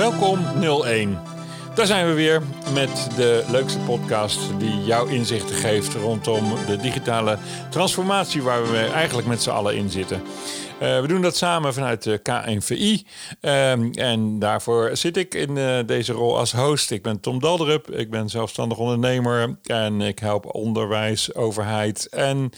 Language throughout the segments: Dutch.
Welkom 01. Daar zijn we weer met de leukste podcast die jou inzichten geeft rondom de digitale transformatie waar we eigenlijk met z'n allen in zitten. Uh, we doen dat samen vanuit de KNVI. Um, en daarvoor zit ik in uh, deze rol als host. Ik ben Tom Dalderup. Ik ben zelfstandig ondernemer. En ik help onderwijs, overheid en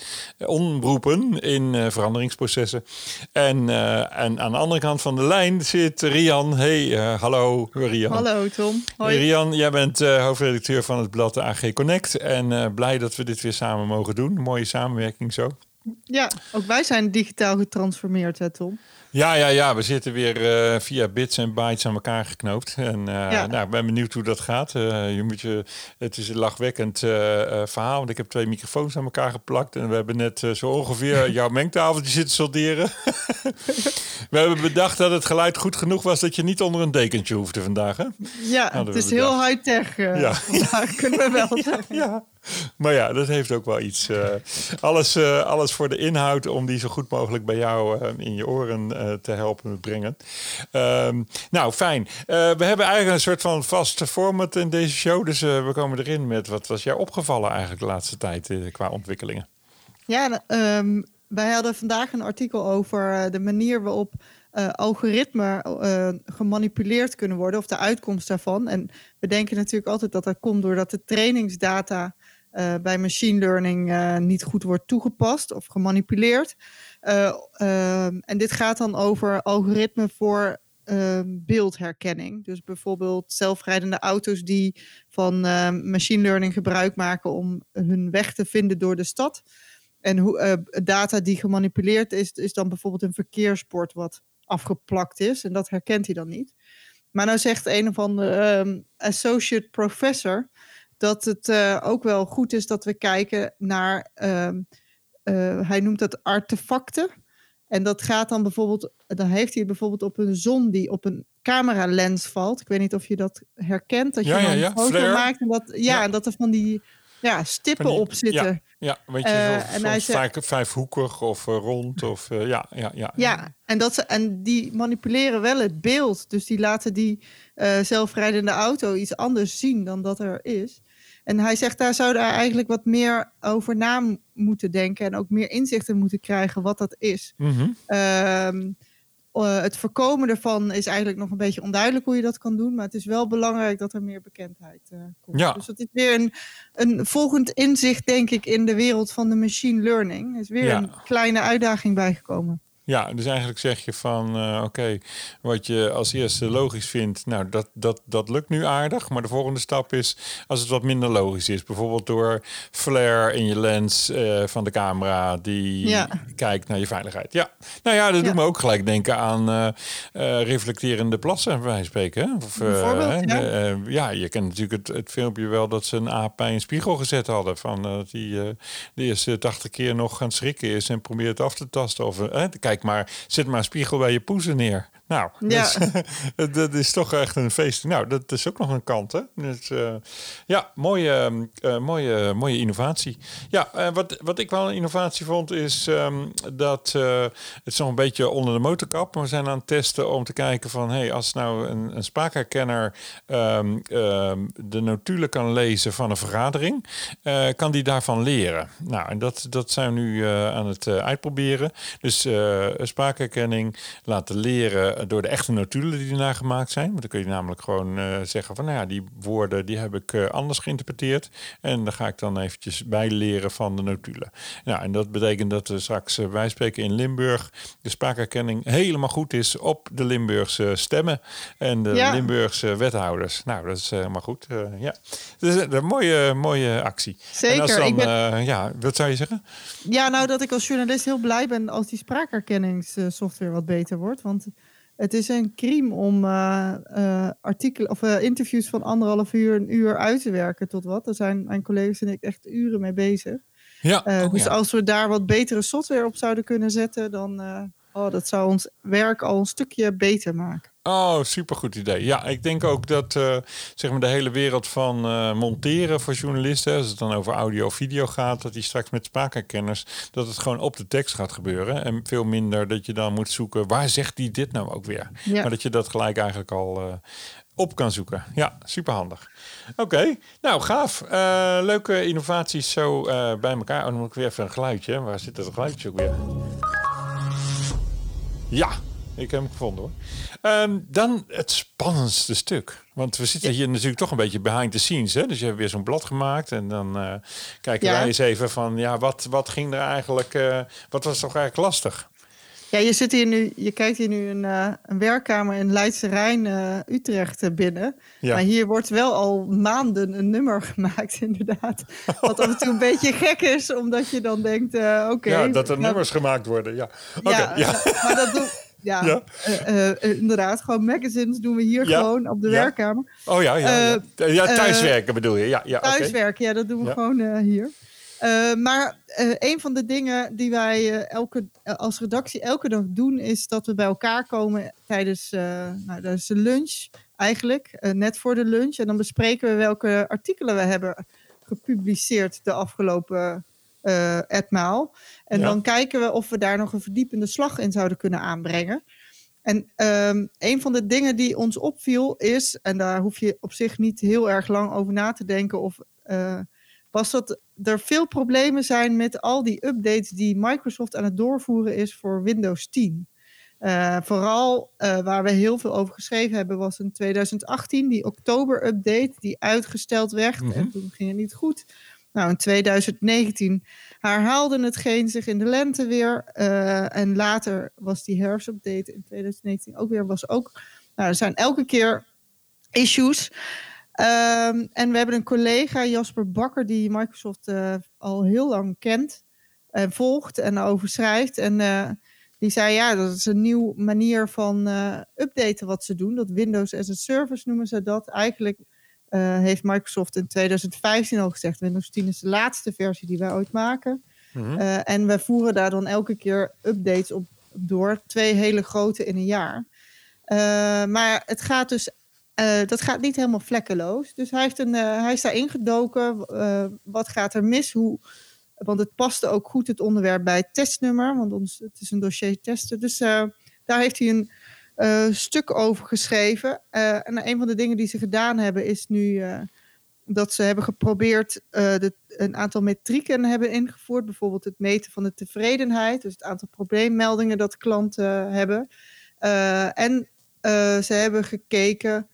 omroepen in uh, veranderingsprocessen. En, en aan de andere kant van de lijn zit Rian. Hey, hallo Rian. Hallo Tom. Hoi. Rian, jij bent hoofdredacteur van het blad AG Connect. En blij dat we dit weer samen mogen doen. Mooie samenwerking zo. Ja, ook wij zijn digitaal getransformeerd, hè Tom? Ja, ja, ja. We zitten weer uh, via bits en bytes aan elkaar geknoopt. En uh, ja. nou, ik ben benieuwd hoe dat gaat. Uh, je moet je, het is een lachwekkend verhaal. Want ik heb twee microfoons aan elkaar geplakt. En we hebben net zo ongeveer jouw mengtafeltje zitten solderen. we hebben bedacht dat het geluid goed genoeg was dat je niet onder een dekentje hoefde vandaag. Hè? Ja, het is heel high-tech ja. vandaag, kunnen we wel zeggen. ja. Maar ja, dat heeft ook wel iets. Uh, alles, uh, alles voor de inhoud om die zo goed mogelijk bij jou uh, in je oren te helpen brengen. Ehm, nou, fijn. we hebben eigenlijk een soort van vast format in deze show. Dus we komen erin met wat was jou opgevallen eigenlijk de laatste tijd qua ontwikkelingen? Ja, um, wij hadden vandaag een artikel over de manier waarop uh, algoritmen gemanipuleerd kunnen worden, of de uitkomst daarvan. En we denken natuurlijk altijd dat dat komt doordat de trainingsdata uh, bij machine learning uh, niet goed wordt toegepast of gemanipuleerd. Uh, en dit gaat dan over algoritmen voor ehm, beeldherkenning. Dus bijvoorbeeld zelfrijdende auto's die van ehm, machine learning gebruik maken om hun weg te vinden door de stad. En hoe, data die gemanipuleerd is, is dan bijvoorbeeld een verkeersbord wat afgeplakt is. En dat herkent hij dan niet. Maar nou zegt een of andere um, associate professor dat het uh, ook wel goed is dat we kijken naar, uh, uh, hij noemt dat artefacten. En dat gaat dan bijvoorbeeld, dan heeft hij bijvoorbeeld op een zon die op een cameralens valt. Ik weet niet of je dat herkent, dat je ja, ja, een foto Flare. maakt en dat, ja, dat er van die ja, stippen die, op zitten. Ja, weet je, uh, en vijf, vijfhoekig of rond. Of, ja, ja, ja. ja en, dat ze, en die manipuleren wel het beeld. Dus die laten die zelfrijdende auto iets anders zien dan dat er is. En hij zegt daar zouden er eigenlijk wat meer over na moeten denken en ook meer inzichten moeten krijgen wat dat is. Mm het voorkomen ervan is eigenlijk nog een beetje onduidelijk hoe je dat kan doen, maar het is wel belangrijk dat er meer bekendheid uh, komt. Ja. Dus dat is weer een, een volgend inzicht, denk ik, in de wereld van de machine learning. Er is weer een kleine uitdaging bijgekomen. Ja, dus eigenlijk zeg je van uh, oké, wat je als eerste logisch vindt, nou dat, dat, dat lukt nu aardig. Maar de volgende stap is als het wat minder logisch is. Bijvoorbeeld door flare in je lens uh, van de camera die ja. kijkt naar je veiligheid. Ja, nou ja, dat ja. doet me ook gelijk denken aan uh, reflecterende plassen, bij wijze spreken. Of, ja. ja. je kent natuurlijk het, het, filmpje wel dat ze een aap bij een spiegel gezet hadden. Van dat die de eerste 80 keer nog gaan schrikken is en probeert af te tasten. Of, kijk kijk maar, zet maar een spiegel bij je poezen neer. Nou, ja. dat, dat, is toch echt een feest. Nou, dat is ook nog een kant, hè? Dus, uh, ja, mooie, uh, mooie, mooie innovatie. Ja, uh, wat, wat ik wel een innovatie vond, is um, dat het is nog een beetje onder de motorkap. Maar we zijn aan het testen om te kijken van, hey, als nou een, een spraakherkenner um, de notulen kan lezen van een vergadering, kan die daarvan leren. Nou, en dat, dat zijn we nu aan het uitproberen. Dus spraakherkenning laten leren door de echte notulen die ernaar gemaakt zijn. Want dan kun je namelijk gewoon uh, zeggen van, nou ja, die woorden die heb ik uh, anders geïnterpreteerd. En dan ga ik dan eventjes bijleren van de notulen. Nou, en dat betekent dat we straks, wij spreken in Limburg, de spraakherkenning helemaal goed is op de Limburgse stemmen en de ja. Limburgse wethouders. Nou, dat is helemaal goed. ja, dus een mooie, mooie actie. Zeker. En als dan, ik ben... ja, wat zou je zeggen? Ja, nou dat ik als journalist heel blij ben als die spraakherkenningssoftware wat beter wordt. Want het is een crime om uh, uh, artikelen of uh, interviews van anderhalf uur, een uur uit te werken tot wat. Daar zijn mijn collega's en ik echt uren mee bezig. Ja, oh, dus ja. als we daar wat betere software op zouden kunnen zetten, dan Oh, dat zou ons werk al een stukje beter maken. Oh, supergoed idee. Ja, ik denk ook dat uh, zeg maar de hele wereld van uh, monteren voor journalisten, als het dan over audio of video gaat, dat die straks met spraakherkenners, dat het gewoon op de tekst gaat gebeuren. En veel minder dat je dan moet zoeken, waar zegt die dit nou ook weer? Ja. Maar dat je dat gelijk eigenlijk al uh, op kan zoeken. Ja, superhandig. Oké, nou gaaf. leuke innovaties zo bij elkaar. Oh, dan moet ik weer even een geluidje. Waar zit dat geluidje ook weer? Ja, ik heb hem gevonden hoor. Um, dan het spannendste stuk. Want we zitten hier natuurlijk toch een beetje behind the scenes. Hè? Dus je hebt weer zo'n blad gemaakt. En dan uh, kijken wij eens even van... ja, wat, wat ging er eigenlijk... Uh, wat was toch eigenlijk lastig? Ja, je, zit hier nu, je kijkt hier nu een, uh, een werkkamer in Leidse Rijn, Utrecht binnen. Ja. Maar hier wordt wel al maanden een nummer gemaakt, inderdaad. Wat af en toe een beetje gek is, omdat je dan denkt, oké. ja, dat er nou, nummers gemaakt worden, ja. Okay, ja, ja. maar dat ja, ja. Uh, uh, inderdaad. Gewoon magazines doen we hier gewoon op de werkkamer. Oh ja, ja, ja. ja thuiswerken bedoel je? Ja, ja, thuiswerken, ja, dat doen we gewoon hier. Maar een van de dingen die wij elke, als redactie elke dag doen, is dat we bij elkaar komen tijdens, nou, tijdens de lunch, eigenlijk, net voor de lunch. En dan bespreken we welke artikelen we hebben gepubliceerd de afgelopen etmaal. En dan kijken we of we daar nog een verdiepende slag in zouden kunnen aanbrengen. En um, een van de dingen die ons opviel is, en daar hoef je op zich niet heel erg lang over na te denken, of, was dat er veel problemen zijn met al die updates die Microsoft aan het doorvoeren is voor Windows 10. Uh, eh, vooral uh, waar we heel veel over geschreven hebben, was in 2018 die oktober-update die uitgesteld werd. Mm -hmm. En toen ging het niet goed. Nou, in 2019 herhaalde hetgeen zich in de lente weer. Uh, en later was die herfstupdate in 2019 ook weer. Was ook, nou, er zijn elke keer issues. Um, en we hebben een collega, Jasper Bakker, die Microsoft uh, al heel lang kent. En volgt en over schrijft. En uh, die zei, ja, dat is een nieuwe manier van updaten wat ze doen. Dat Windows as a Service noemen ze dat. Eigenlijk heeft Microsoft in 2015 al gezegd: Windows 10 is de laatste versie die wij ooit maken. Uh, en wij voeren daar dan elke keer updates op door, twee hele grote in een jaar. Maar het gaat dus, dat gaat niet helemaal vlekkeloos. Dus hij, heeft een, hij is daar ingedoken. wat gaat er mis? Hoe, want het paste ook goed het onderwerp bij het testnummer, want ons, het is een dossier testen. Dus daar heeft hij een stuk over geschreven. En een van de dingen die ze gedaan hebben is nu dat ze hebben geprobeerd de, een aantal metrieken hebben ingevoerd. Bijvoorbeeld het meten van de tevredenheid, dus het aantal probleemmeldingen dat klanten hebben. en ze hebben gekeken,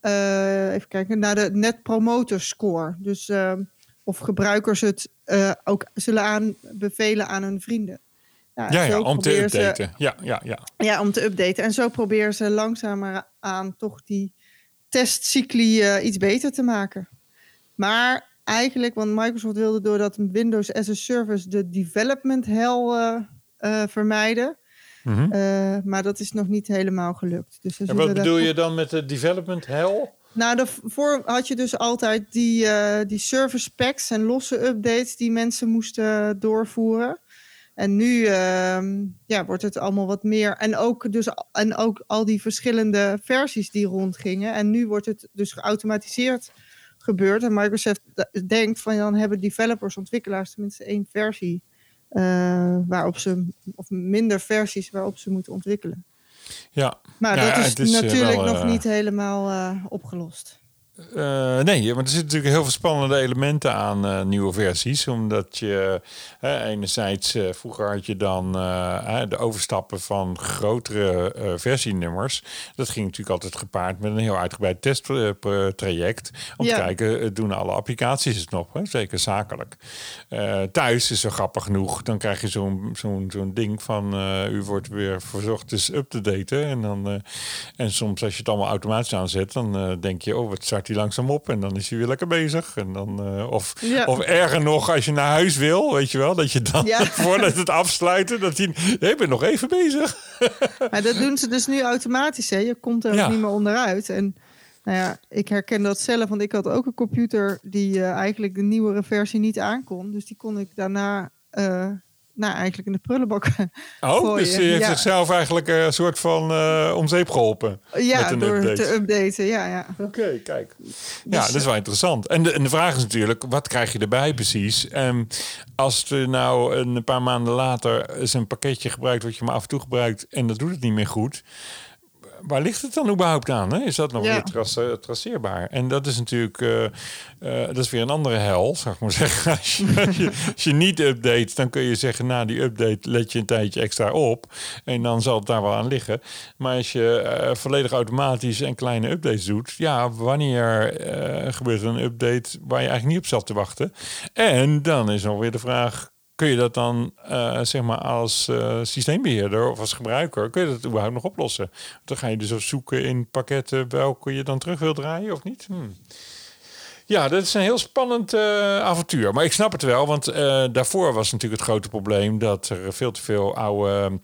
even kijken, naar de Net Promoter Score. Dus of gebruikers het ook zullen aanbevelen aan hun vrienden. Ja, ja om te updaten. Ze, ja, ja, ja. ja, om te updaten. En zo proberen ze langzamer aan toch die testcycli uh, iets beter te maken. Maar eigenlijk, want Microsoft wilde door dat Windows as a Service de development hell vermijden. Mm -hmm. maar dat is nog niet helemaal gelukt. Dus en wat bedoel je dan met de development hell? Nou, daarvoor had je dus altijd die, die service packs en losse updates die mensen moesten doorvoeren. En nu uh, ja, wordt het allemaal wat meer. En ook, dus, en ook al die verschillende versies die rondgingen. En nu wordt het dus geautomatiseerd gebeurd. En Microsoft denkt van dan hebben developers, ontwikkelaars tenminste één versie. Uh, waarop ze, of minder versies waarop ze moeten ontwikkelen. Ja. Maar ja, dat is, is eh, natuurlijk wel, nog uh... niet helemaal opgelost. Uh, nee, maar er zitten natuurlijk heel veel spannende elementen aan uh, nieuwe versies. Omdat je uh, enerzijds, vroeger had je dan de overstappen van grotere versienummers. Dat ging natuurlijk altijd gepaard met een heel uitgebreid testtraject. om ja. te kijken, doen alle applicaties het nog? Hè? Zeker zakelijk. thuis is zo grappig genoeg. Dan krijg je zo'n zo'n zo'n ding van u wordt weer verzocht dus up te daten. En, dan, en soms als je het allemaal automatisch aanzet, dan denk je, oh wat start hij langzaam op en dan is hij weer lekker bezig. En dan, uh, of, ja. of erger nog, als je naar huis wil, weet je wel, dat je dan ja. voordat het afsluiten, dat hij, ik ben nog even bezig. maar dat doen ze dus nu automatisch, hè? Je komt er ja. niet meer onderuit. En nou ja, ik herken dat zelf, want ik had ook een computer die uh, eigenlijk de nieuwere versie niet aankon. Dus die kon ik daarna uh, nou, eigenlijk in de prullenbak Oh, dus je heeft Ja. zichzelf eigenlijk een soort van eh om zeep geholpen. Ja, door update. te updaten. Ja, ja. Oké, kijk. Ja, Dus, dat is wel interessant. En de, en de vraag is natuurlijk, wat krijg je erbij precies? Ehm, als er nou een paar maanden later eens een pakketje gebruikt... wat je maar af en toe gebruikt en dat doet het niet meer goed... Waar ligt het dan überhaupt aan? Hè? Is dat nog Ja. weer trace- traceerbaar? En dat is natuurlijk eh, eh, dat is weer een andere hel, zou ik maar zeggen. Als je, als je, als je niet update, dan kun je zeggen... na die update let je een tijdje extra op. En dan zal het daar wel aan liggen. Maar als je eh, volledig automatisch en kleine updates doet... ja, wanneer gebeurt er een update waar je eigenlijk niet op zat te wachten? En dan is nog weer de vraag... Kun je dat dan, eh, zeg maar, als eh, systeembeheerder of als gebruiker, kun je dat überhaupt nog oplossen? Dan ga je dus op zoeken in pakketten welke je dan terug wil draaien of niet? Hmm. Ja, dat is een heel spannend eh, avontuur. Maar ik snap het wel, want daarvoor was natuurlijk het grote probleem dat er veel te veel oude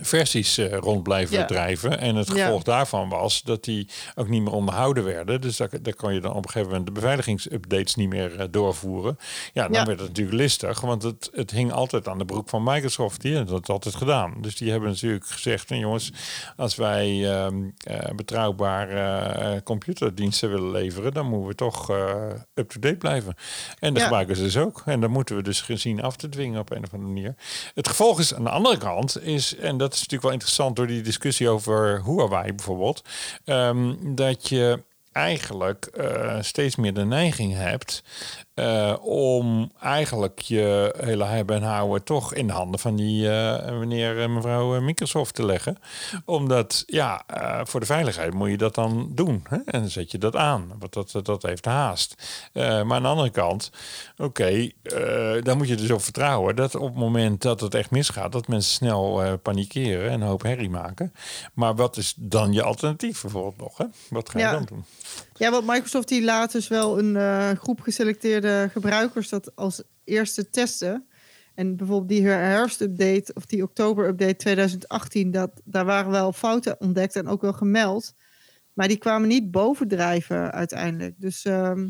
versies eh, rond blijven Ja. drijven. En het Ja. gevolg daarvan was dat die ook niet meer onderhouden werden. Dus daar, daar kon je dan op een gegeven moment de beveiligingsupdates niet meer eh, doorvoeren. Ja, dan Ja. werd het natuurlijk listig, want het, het hing altijd aan de broek van Microsoft. Die hebben dat altijd gedaan. Dus die hebben natuurlijk gezegd, van, jongens, als wij ehm, eh, betrouwbare computerdiensten willen leveren, dan moeten we toch up-to-date blijven. En dat gebruiken ze dus ook. En dan moeten we dus gezien af te dwingen op een of andere manier. Het gevolg is aan de andere kant is, en dat is natuurlijk wel interessant door die discussie over Huawei bijvoorbeeld, ehm, dat je eigenlijk eh, steeds meer de neiging hebt eh, om eigenlijk je hele hebben en houden toch in de handen van die eh, meneer en mevrouw eh, Microsoft te leggen. Omdat, ja, voor de veiligheid moet je dat dan doen. Hè? En dan zet je dat aan, want dat, dat, heeft haast. Maar aan de andere kant, oké, dan moet je dus op vertrouwen dat op het moment dat het echt misgaat, dat mensen snel panikeren en een hoop herrie maken. Maar wat is dan je alternatief bijvoorbeeld nog? Hè? Wat ga je Ja. dan doen? Ja, want Microsoft die laat dus wel een groep geselecteerde gebruikers dat als eerste testen. En bijvoorbeeld die herfstupdate of die oktoberupdate 2018, dat, daar waren wel fouten ontdekt en ook wel gemeld. Maar die kwamen niet bovendrijven uiteindelijk. Dus ehm,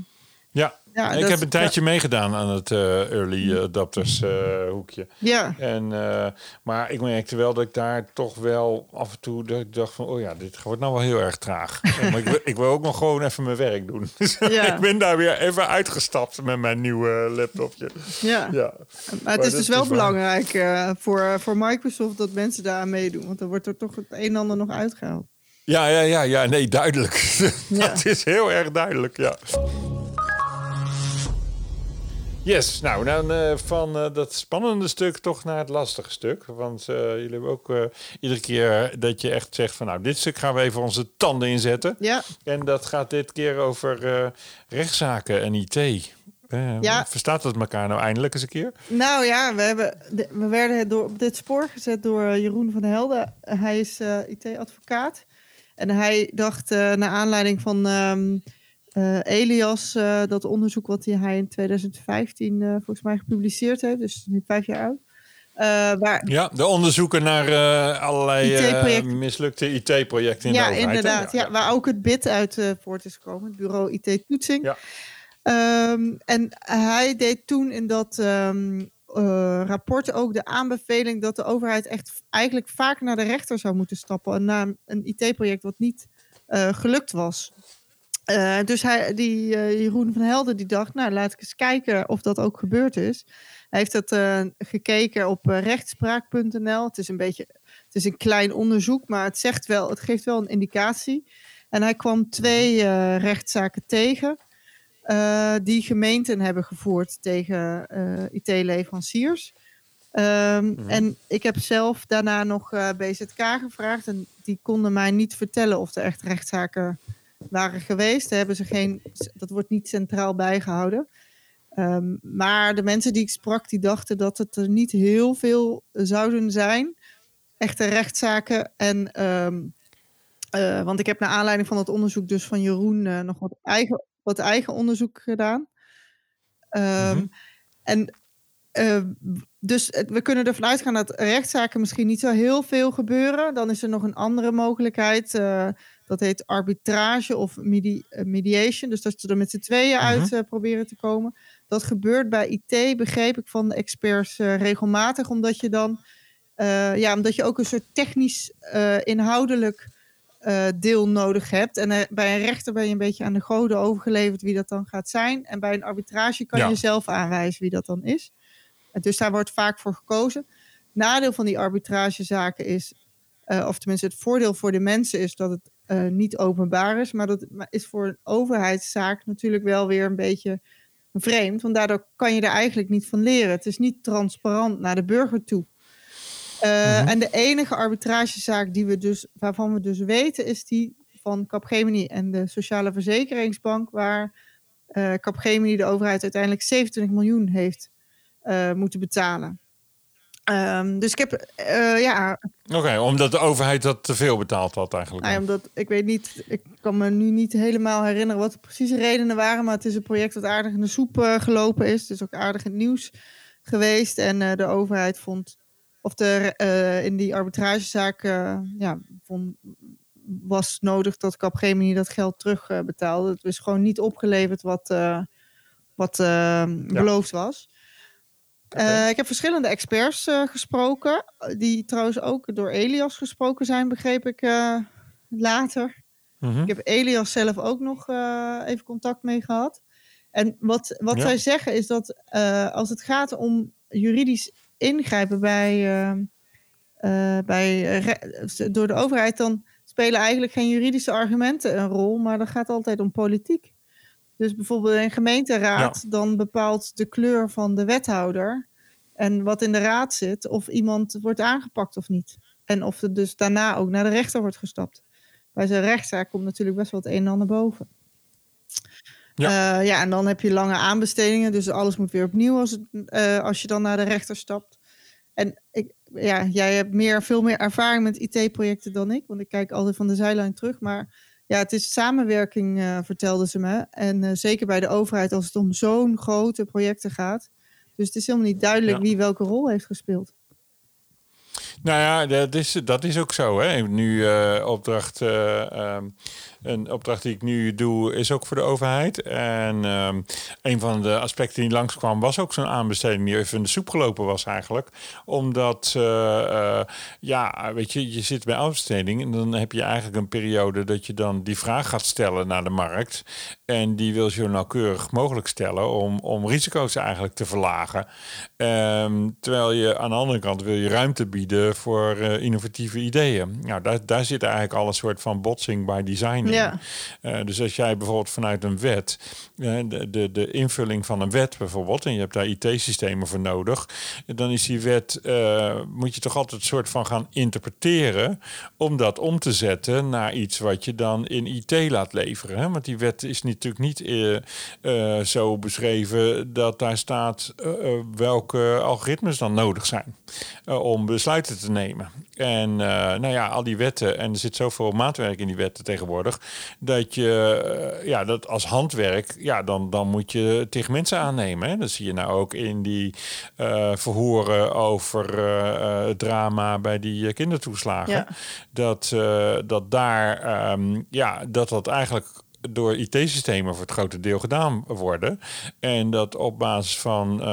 Ja, ja, ik heb een tijdje meegedaan aan het eh, early adapters eh, hoekje. Ja, En, eh, maar ik merkte wel dat ik daar toch wel af en toe dat ik dacht van, oh ja, dit wordt nou wel heel erg traag. Eh, maar ik wil, ik wil ook nog gewoon even mijn werk doen. Dus Ja. ik ben daar weer even uitgestapt met mijn nieuwe laptopje. ja. Ja. Maar het is dus wel waar. belangrijk eh, voor, voor Microsoft dat mensen daar aan meedoen. Want dan wordt er toch het een en ander nog uitgehaald. Ja, ja, ja, ja, nee, duidelijk. Ja. dat is heel erg duidelijk, ja. Yes, nou dan eh, van eh, dat spannende stuk toch naar het lastige stuk. Want eh, jullie hebben ook iedere keer dat je echt zegt van nou, dit stuk gaan we even onze tanden inzetten. Ja, En dat gaat dit keer over rechtszaken en IT. Ja. Verstaat dat elkaar nou eindelijk eens een keer? nou ja, we, hebben, we werden door, op dit spoor gezet door Jeroen van Helden. Hij is IT-advocaat. En hij dacht, naar aanleiding van ehm, eh, Elias, eh, dat onderzoek wat hij, in 2015 eh, volgens mij gepubliceerd heeft, dus nu vijf jaar oud. waar, Ja, de onderzoeken naar allerlei mislukte IT-projecten in ja, de inderdaad. Ja, waar ook het BID uit voort is gekomen, het bureau IT-toetsing. Ja. Ehm, en hij deed toen in dat ehm, eh, rapport ook de aanbeveling dat de overheid echt eigenlijk vaak naar de rechter zou moeten stappen. En naar een IT-project wat niet gelukt was. Eh, dus hij, die eh, Jeroen van Helden die dacht, nou laat ik eens kijken of dat ook gebeurd is. Hij heeft dat eh, gekeken op rechtspraak.nl. Het is een beetje, het is een klein onderzoek, maar het zegt wel, het geeft wel een indicatie. En hij kwam twee eh, rechtszaken tegen die gemeenten hebben gevoerd tegen IT-leveranciers. Ehm, En ik heb zelf daarna nog BZK gevraagd en die konden mij niet vertellen of er echt rechtszaken waren geweest. Hebben ze geen, dat wordt niet centraal bijgehouden. Ehm, maar de mensen die ik sprak, die dachten dat het er niet heel veel zouden zijn. Echte rechtszaken. En, ehm, eh, want ik heb naar aanleiding van dat onderzoek dus van Jeroen eh, nog wat eigen, wat eigen onderzoek gedaan. Ehm, Mhm. En eh, dus we kunnen ervan uitgaan dat rechtszaken misschien niet zo heel veel gebeuren. Dan is er nog een andere mogelijkheid. Eh, dat heet arbitrage of medi- eh, mediation. Dus dat ze er met z'n tweeën uit eh, proberen te komen. Dat gebeurt bij IT, begreep ik van de experts regelmatig, omdat je dan ja, omdat je ook een soort technisch inhoudelijk deel nodig hebt. En bij een rechter ben je een beetje aan de goden overgeleverd wie dat dan gaat zijn. En bij een arbitrage kan je zelf aanwijzen wie dat dan is. En dus daar wordt vaak voor gekozen. Nadeel van die arbitragezaken is, of tenminste het voordeel voor de mensen is dat het uh, niet openbaar is. Maar dat is voor een overheidszaak natuurlijk wel weer een beetje vreemd. Want daardoor kan je er eigenlijk niet van leren. Het is niet transparant naar de burger toe. Uh, En de enige arbitragezaak die we dus, waarvan we dus weten, is die van Capgemini en de Sociale Verzekeringsbank, waar uh, Capgemini de overheid uiteindelijk 27 miljoen heeft moeten betalen. Um, dus ik heb, uh, ja. Oké, omdat de overheid dat te veel betaald had eigenlijk. Nou, omdat ik weet niet, ik kan me nu niet helemaal herinneren wat de precieze redenen waren, maar het is een project dat aardig in de soep uh, gelopen is. Het is ook aardig in het nieuws geweest en uh, de overheid vond, of de, in die arbitragezaak, ja, vond, was nodig dat Capgemini dat geld terug betaalde. Het is gewoon niet opgeleverd wat, wat beloofd ja. Uh, ik heb verschillende experts uh, gesproken, die trouwens ook door Elias gesproken zijn, begreep ik uh, later. -hmm. Ik heb Elias zelf ook nog even contact mee gehad. En wat, wat ja. zij zeggen is dat als het gaat om juridisch ingrijpen bij, bij, door de overheid, dan spelen eigenlijk geen juridische argumenten een rol, maar dat gaat altijd om politiek. Dus bijvoorbeeld een gemeenteraad, ja. dan bepaalt de kleur van de wethouder en wat in de raad zit, of iemand wordt aangepakt of niet. En of het dus daarna ook naar de rechter wordt gestapt. Bij zijn rechtszaak komt natuurlijk best wel het een en ander boven. Ja. Uh, ja, en dan heb je lange aanbestedingen, dus alles moet weer opnieuw als, het, uh, als je dan naar de rechter stapt. En ik, ja, jij hebt meer, veel meer ervaring met IT-projecten dan ik, want ik kijk altijd van de zijlijn terug. Maar ja, het is samenwerking, uh, vertelden ze me. En uh, zeker bij de overheid, als het om zo'n grote projecten gaat. Dus het is helemaal niet duidelijk ja. wie welke rol heeft gespeeld. Nou ja, dat is, dat is ook zo. Hè. Nu uh, opdracht, um, een opdracht die ik nu doe, is ook voor de overheid. En um, een van de aspecten die langskwam, was ook zo'n aanbesteding die even in de soep gelopen was eigenlijk. Omdat, uh, uh, ja, weet je, je zit bij aanbesteding en dan heb je eigenlijk een periode dat je dan die vraag gaat stellen naar de markt. En die wil zo nauwkeurig mogelijk stellen om, om risico's eigenlijk te verlagen. Um, terwijl je aan de andere kant wil je ruimte bieden voor uh, innovatieve ideeën. Nou, daar, daar zit eigenlijk al een soort van botsing by design. Uh, dus als jij bijvoorbeeld vanuit een wet, uh, de, de, de invulling van een wet bijvoorbeeld, en je hebt daar IT-systemen voor nodig, dan is die wet, moet je toch altijd een soort van gaan interpreteren om dat om te zetten naar iets wat je dan in IT laat leveren. Hè? Want die wet is natuurlijk niet zo beschreven dat daar staat welke algoritmes dan nodig zijn om besluiten te nemen. En nou ja, al die wetten, en er zit zoveel maatwerk in die wetten tegenwoordig, dat je uh, ja, dat als handwerk, ja, dan, dan moet je tegen mensen aannemen. Hè? Dat zie je nou ook in die uh, verhoren over het drama bij die kindertoeslagen. Ja. Dat, dat daar, um, ja, dat dat eigenlijk door IT-systemen voor het grote deel gedaan worden. En dat op basis van uh,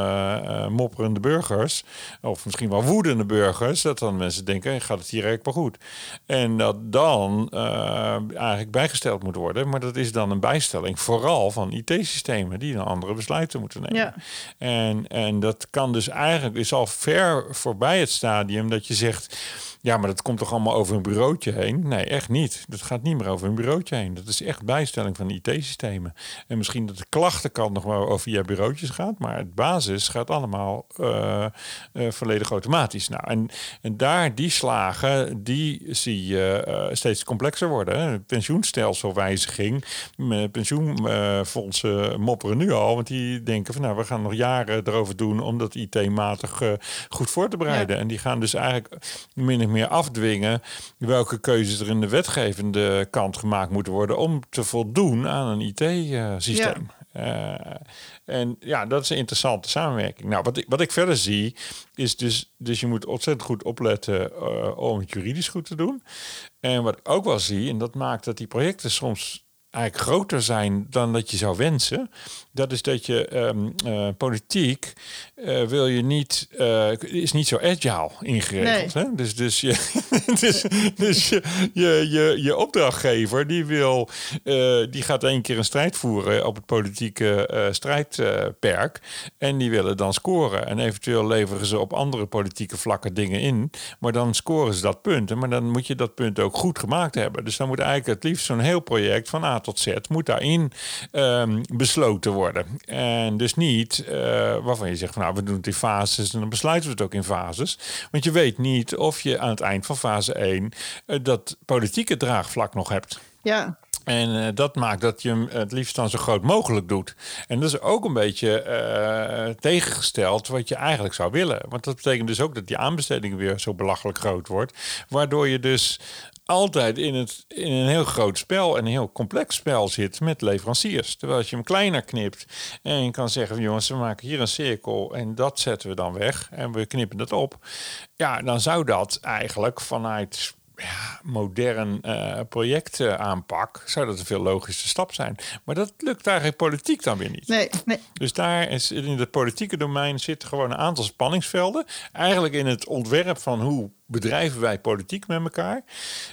uh, mopperende burgers, of misschien wel woedende burgers, dat dan mensen denken: gaat het hier eigenlijk wel goed? En dat dan uh, eigenlijk bijgesteld moet worden. Maar dat is dan een bijstelling, vooral van IT-systemen die dan andere besluiten moeten nemen. Ja. En, en dat kan dus eigenlijk, is al ver voorbij het stadium dat je zegt ja, maar dat komt toch allemaal over een bureautje heen? Nee, echt niet. Dat gaat niet meer over een bureautje heen. Dat is echt bijstelling van IT-systemen. En misschien dat de klachtenkant nog wel over via bureautjes gaat, maar het basis gaat allemaal uh, uh, volledig automatisch. Nou, en, en daar die slagen, die zie je uh, steeds complexer worden. Hè. Pensioenstelselwijziging, pensioenfondsen mopperen nu al, want die denken van nou, we gaan nog jaren erover doen om dat IT-matig goed voor te bereiden. Ja. En die gaan dus eigenlijk min meer afdwingen welke keuzes er in de wetgevende kant gemaakt moeten worden om te voldoen aan een IT-systeem. Ja. Uh, en ja, dat is een interessante samenwerking. Nou, wat ik, wat ik verder zie, is dus, dus je moet ontzettend goed opletten uh, om het juridisch goed te doen. En wat ik ook wel zie, en dat maakt dat die projecten soms eigenlijk groter zijn dan dat je zou wensen. Dat is dat je ehm, eh, politiek uh, wil je niet, uh, is niet zo agile ingeregeld. Nee. Hè? Dus, dus, je, dus, dus je, je, je, je, opdrachtgever die wil, die gaat één keer een strijd voeren op het politieke strijdperk. en die willen dan scoren. En eventueel leveren ze op andere politieke vlakken dingen in. Maar dan scoren ze dat punt. Maar dan moet je dat punt ook goed gemaakt hebben. Dus dan moet eigenlijk het liefst zo'n heel project van A tot Z moet daarin um, besloten worden. En dus niet uh, waarvan je zegt van nou we doen het in fases en dan besluiten we het ook in fases. Want je weet niet of je aan het eind van fase 1 uh, dat politieke draagvlak nog hebt. Ja. En uh, dat maakt dat je hem het liefst dan zo groot mogelijk doet. En dat is ook een beetje uh, tegengesteld wat je eigenlijk zou willen. Want dat betekent dus ook dat die aanbesteding weer zo belachelijk groot wordt. Waardoor je dus altijd in, het, in een heel groot spel, een heel complex spel zit met leveranciers. Terwijl als je hem kleiner knipt en je kan zeggen: jongens, we maken hier een cirkel en dat zetten we dan weg en we knippen het op. Ja, dan zou dat eigenlijk vanuit ja, modern uh, projectaanpak zou dat een veel logische stap zijn. Maar dat lukt eigenlijk politiek dan weer niet. Nee, nee. Dus daar is in het politieke domein zitten gewoon een aantal spanningsvelden. Eigenlijk in het ontwerp van hoe bedrijven wij politiek met elkaar.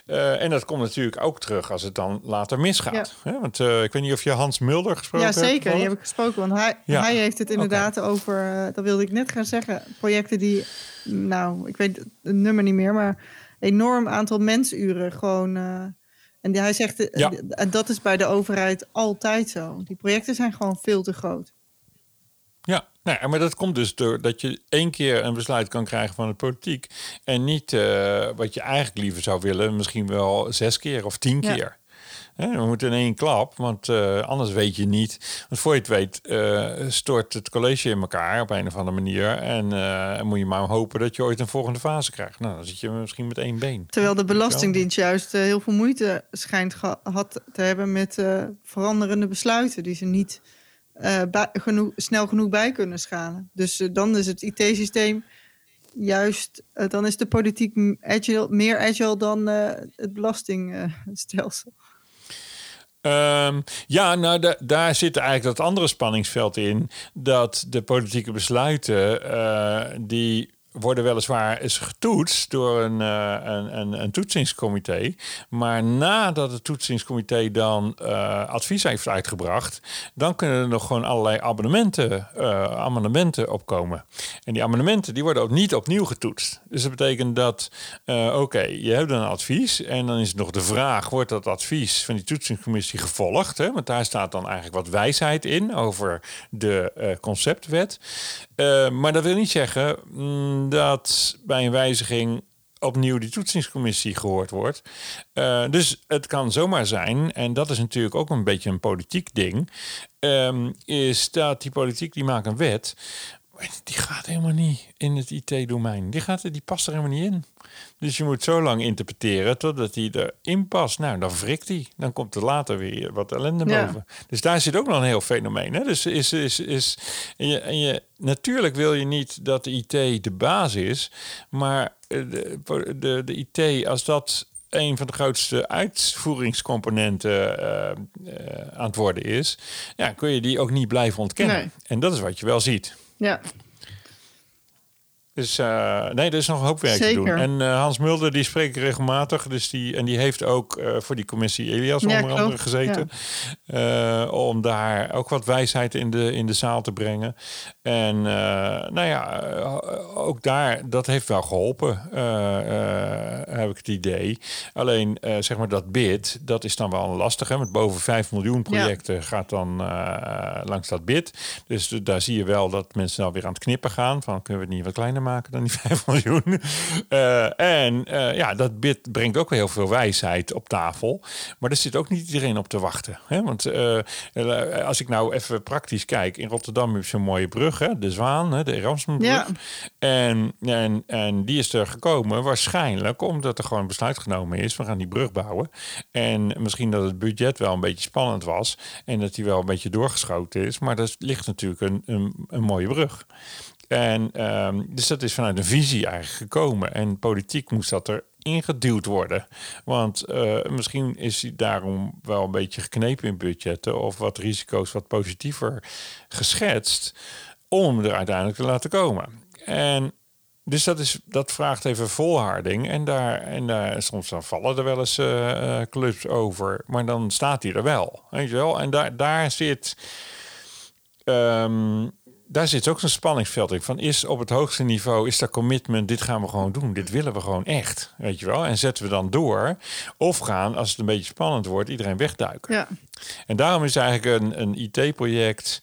Uh, en dat komt natuurlijk ook terug als het dan later misgaat. Ja. Want uh, ik weet niet of je Hans Mulder gesproken hebt. Ja, zeker. Die heb ik gesproken. Want hij, ja. hij heeft het inderdaad okay. over, dat wilde ik net gaan zeggen, projecten die, nou, ik weet het nummer niet meer, maar enorm aantal mensuren gewoon. Uh, en hij zegt, ja. en dat is bij de overheid altijd zo. Die projecten zijn gewoon veel te groot. Ja, nou, maar dat komt dus door dat je één keer een besluit kan krijgen van de politiek. En niet uh, wat je eigenlijk liever zou willen, misschien wel zes keer of tien keer. We moeten in één klap, want uh, anders weet je niet. Want voor je het weet, uh, stort het college in elkaar op een of andere manier. En uh, moet je maar hopen dat je ooit een volgende fase krijgt. Nou, dan zit je misschien met één been. Terwijl de Belastingdienst juist heel veel moeite schijnt gehad te hebben met veranderende besluiten die ze niet genoeg, snel genoeg bij kunnen schalen. Dus dan is het IT-systeem juist, dan is de politiek agile, meer agile dan het belastingstelsel. Um, ja, nou, da daar zit eigenlijk dat andere spanningsveld in. Dat de politieke besluiten, uh, die worden weliswaar is getoetst door een, uh, een, een, een, toetsingscomité. Maar nadat het toetsingscomité dan uh, advies heeft uitgebracht, dan kunnen er nog gewoon allerlei abonnementen, uh, amendementen opkomen. En die amendementen die worden ook niet opnieuw getoetst. Dus dat betekent dat, oké, je hebt een advies en dan is het nog de vraag, wordt dat advies van die toetsingscommissie gevolgd? Hè? Want daar staat dan eigenlijk wat wijsheid in over de conceptwet. maar dat wil niet zeggen... Mm, dat bij een wijziging opnieuw die toetsingscommissie gehoord wordt. Uh, dus het kan zomaar zijn, en dat is natuurlijk ook een beetje een politiek ding, um, is dat die politiek die maakt een wet, die gaat helemaal niet in het IT-domein. Die, gaat, die past er helemaal niet in. Dus je moet zo lang interpreteren totdat hij erin past. Nou, dan wrikt hij. Dan komt er later weer wat ellende ja. boven. Dus daar zit ook nog een heel fenomeen. Hè? Dus is, is, is, en je, en je, natuurlijk wil je niet dat de IT de baas is. Maar de, de, de IT, als dat een van de grootste uitvoeringscomponenten uh, uh, aan het worden is, ja, kun je die ook niet blijven ontkennen. Nee. En dat is wat je wel ziet. Ja. Dus uh, nee, er is nog een hoop werk Zeker. te doen. En uh, Hans Mulder die spreekt regelmatig. Dus die, en die heeft ook uh, voor die commissie Elias Ja, onder andere gezeten. Om daar ook wat wijsheid in de, in de zaal te brengen. En nou ja, ook daar, dat heeft wel geholpen, heb ik het idee. Alleen, zeg maar, dat bid, dat is dan wel lastig. Hè? Met boven 5 miljoen projecten ja. gaat dan langs dat bid. Dus daar zie je wel dat mensen nou weer aan het knippen gaan. Van, kunnen we het niet wat kleiner maken dan die 5 miljoen? Uh, en uh, ja, dat bid brengt ook wel heel veel wijsheid op tafel. Maar daar zit ook niet iedereen op te wachten. Hè? Want uh, als ik nou even praktisch kijk, in Rotterdam heb je zo'n mooie brug, hè? de Zwaan, hè? de Erasmusbrug. Ja. En, en, en die is er gekomen waarschijnlijk omdat er gewoon besluit genomen is. We gaan die brug bouwen. En misschien dat het budget wel een beetje spannend was. En dat die wel een beetje doorgeschoten is. Maar dat ligt natuurlijk een, een, een mooie brug. En ehm, dus dat is vanuit een visie eigenlijk gekomen. En politiek moest dat er ingeduwd worden. Want uh, misschien is hij daarom wel een beetje geknepen in budgetten of wat risico's wat positiever geschetst om er uiteindelijk te laten komen. En dus dat, is, dat vraagt even volharding. En, daar, en daar, soms dan vallen er wel eens uh, clubs over. Maar dan staat hij er wel. Weet je wel? En daar, daar zit. Um, daar zit ook zo'n spanningsveld in. Van is op het hoogste niveau, is dat commitment, dit gaan we gewoon doen. Dit willen we gewoon echt. Weet je wel? En zetten we dan door. Of gaan, als het een beetje spannend wordt, iedereen wegduiken. Ja. En daarom is eigenlijk een, een IT-project,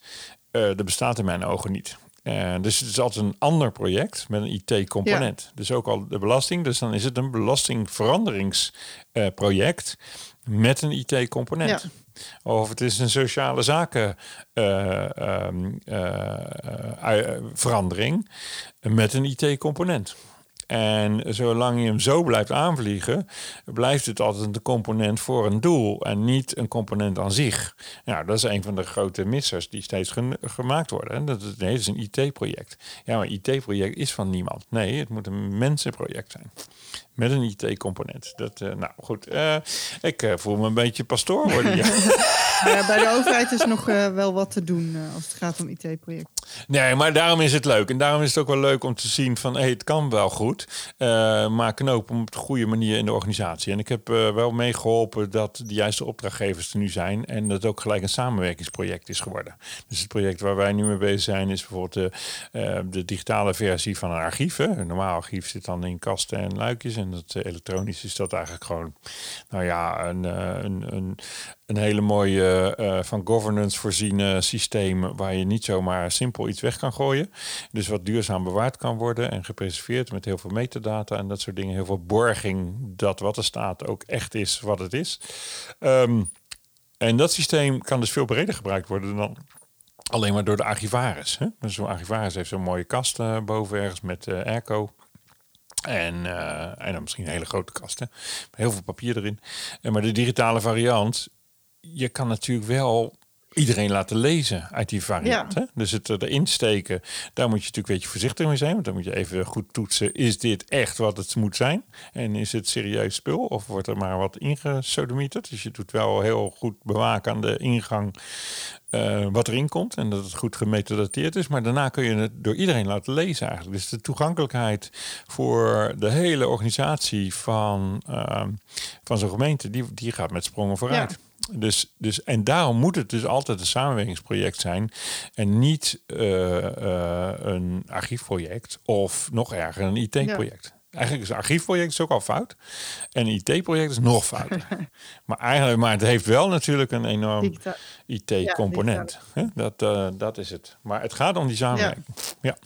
uh, dat bestaat in mijn ogen niet. Uh, dus het is altijd een ander project met een IT-component. Ja. Dus ook al de belasting. Dus dan is het een belastingveranderingsproject uh, met een IT-component. Ja. Of het is een sociale zaken uh, verandering met een IT-component. En zolang je hem zo blijft aanvliegen, blijft het altijd een component voor een doel en niet een component aan zich. Nou, dat is een van de grote missers die steeds gemaakt worden. Dat is, nee, het is een IT-project. Ja, maar IT-project is van niemand. Nee, het moet een mensenproject zijn. Met een IT-component. Dat, uh, nou goed, uh, ik uh, voel me een beetje pastoor worden. ja, bij de overheid is nog wel wat te doen als het gaat om IT-projecten. Nee, maar daarom is het leuk. En daarom is het ook wel leuk om te zien van... Hey, het kan wel goed, maar knoop op de goede manier in de organisatie. En ik heb wel meegeholpen dat de juiste opdrachtgevers er nu zijn... en dat het ook gelijk een samenwerkingsproject is geworden. Dus het project waar wij nu mee bezig zijn... is bijvoorbeeld de, de digitale versie van een archief. Een normaal archief zit dan in kasten en luikjes... En dat uh, elektronisch is dat eigenlijk gewoon, nou ja, een, uh, een, een, een, hele mooie uh, van governance voorziene systeem waar je niet zomaar simpel iets weg kan gooien. Dus wat duurzaam bewaard kan worden en gepreserveerd met heel veel metadata en dat soort dingen. Heel veel borging dat wat er staat ook echt is wat het is. Um, en dat systeem kan dus veel breder gebruikt worden dan alleen maar door de archivaris. Dus zo'n archivaris heeft zo'n mooie kast uh, boven ergens met uh, airco. En, en dan misschien een hele grote kasten. Heel veel papier erin. En maar de digitale variant, je kan natuurlijk wel iedereen laten lezen uit die variant. Ja. Hè? Dus het erin steken, daar moet je natuurlijk een beetje voorzichtig mee zijn. Want dan moet je even goed toetsen, is dit echt wat het moet zijn? En is het serieus spul? Of wordt er maar wat ingesodemieterd? Dus je doet wel heel goed bewaken aan de ingang uh, wat erin komt en dat het goed gemethadateerd is. Maar daarna kun je het door iedereen laten lezen eigenlijk. Dus de toegankelijkheid voor de hele organisatie van, uh, van zo'n gemeente, die, die gaat met sprongen vooruit. Ja. Dus, dus, en daarom moet het dus altijd een samenwerkingsproject zijn en niet uh, een archiefproject of nog erger een IT-project. Ja. Eigenlijk is een archiefproject is ook al fout. En een IT-project is nog fout. maar eigenlijk, maar het heeft wel natuurlijk een enorm IT-component. Ja, dat, uh, dat is het. Maar het gaat om die samenwerking. Ja. ja.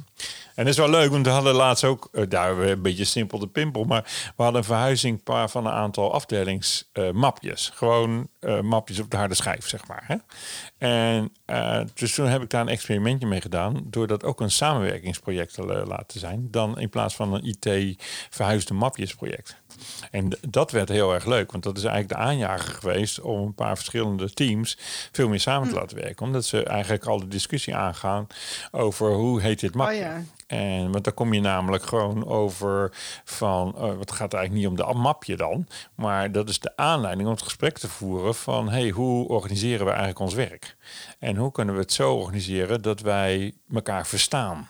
En dat is wel leuk, want we hadden laatst ook, uh, daar een beetje simpel de pimpel, maar we hadden een verhuizing van een aantal afdelingsmapjes. Gewoon uh, mapjes op de harde schijf, zeg maar. Hè? En dus toen heb ik daar een experimentje mee gedaan, door dat ook een samenwerkingsproject te laten zijn, dan in plaats van een IT-verhuisde mapjesproject. En dat werd heel erg leuk, want dat is eigenlijk de aanjager geweest om een paar verschillende teams veel meer samen te laten werken. Omdat ze eigenlijk al de discussie aangaan over hoe heet dit. Oh ja. En want dan kom je namelijk gewoon over van, uh, het gaat eigenlijk niet om de mapje dan, maar dat is de aanleiding om het gesprek te voeren van, hey, hoe organiseren we eigenlijk ons werk? En hoe kunnen we het zo organiseren dat wij elkaar verstaan?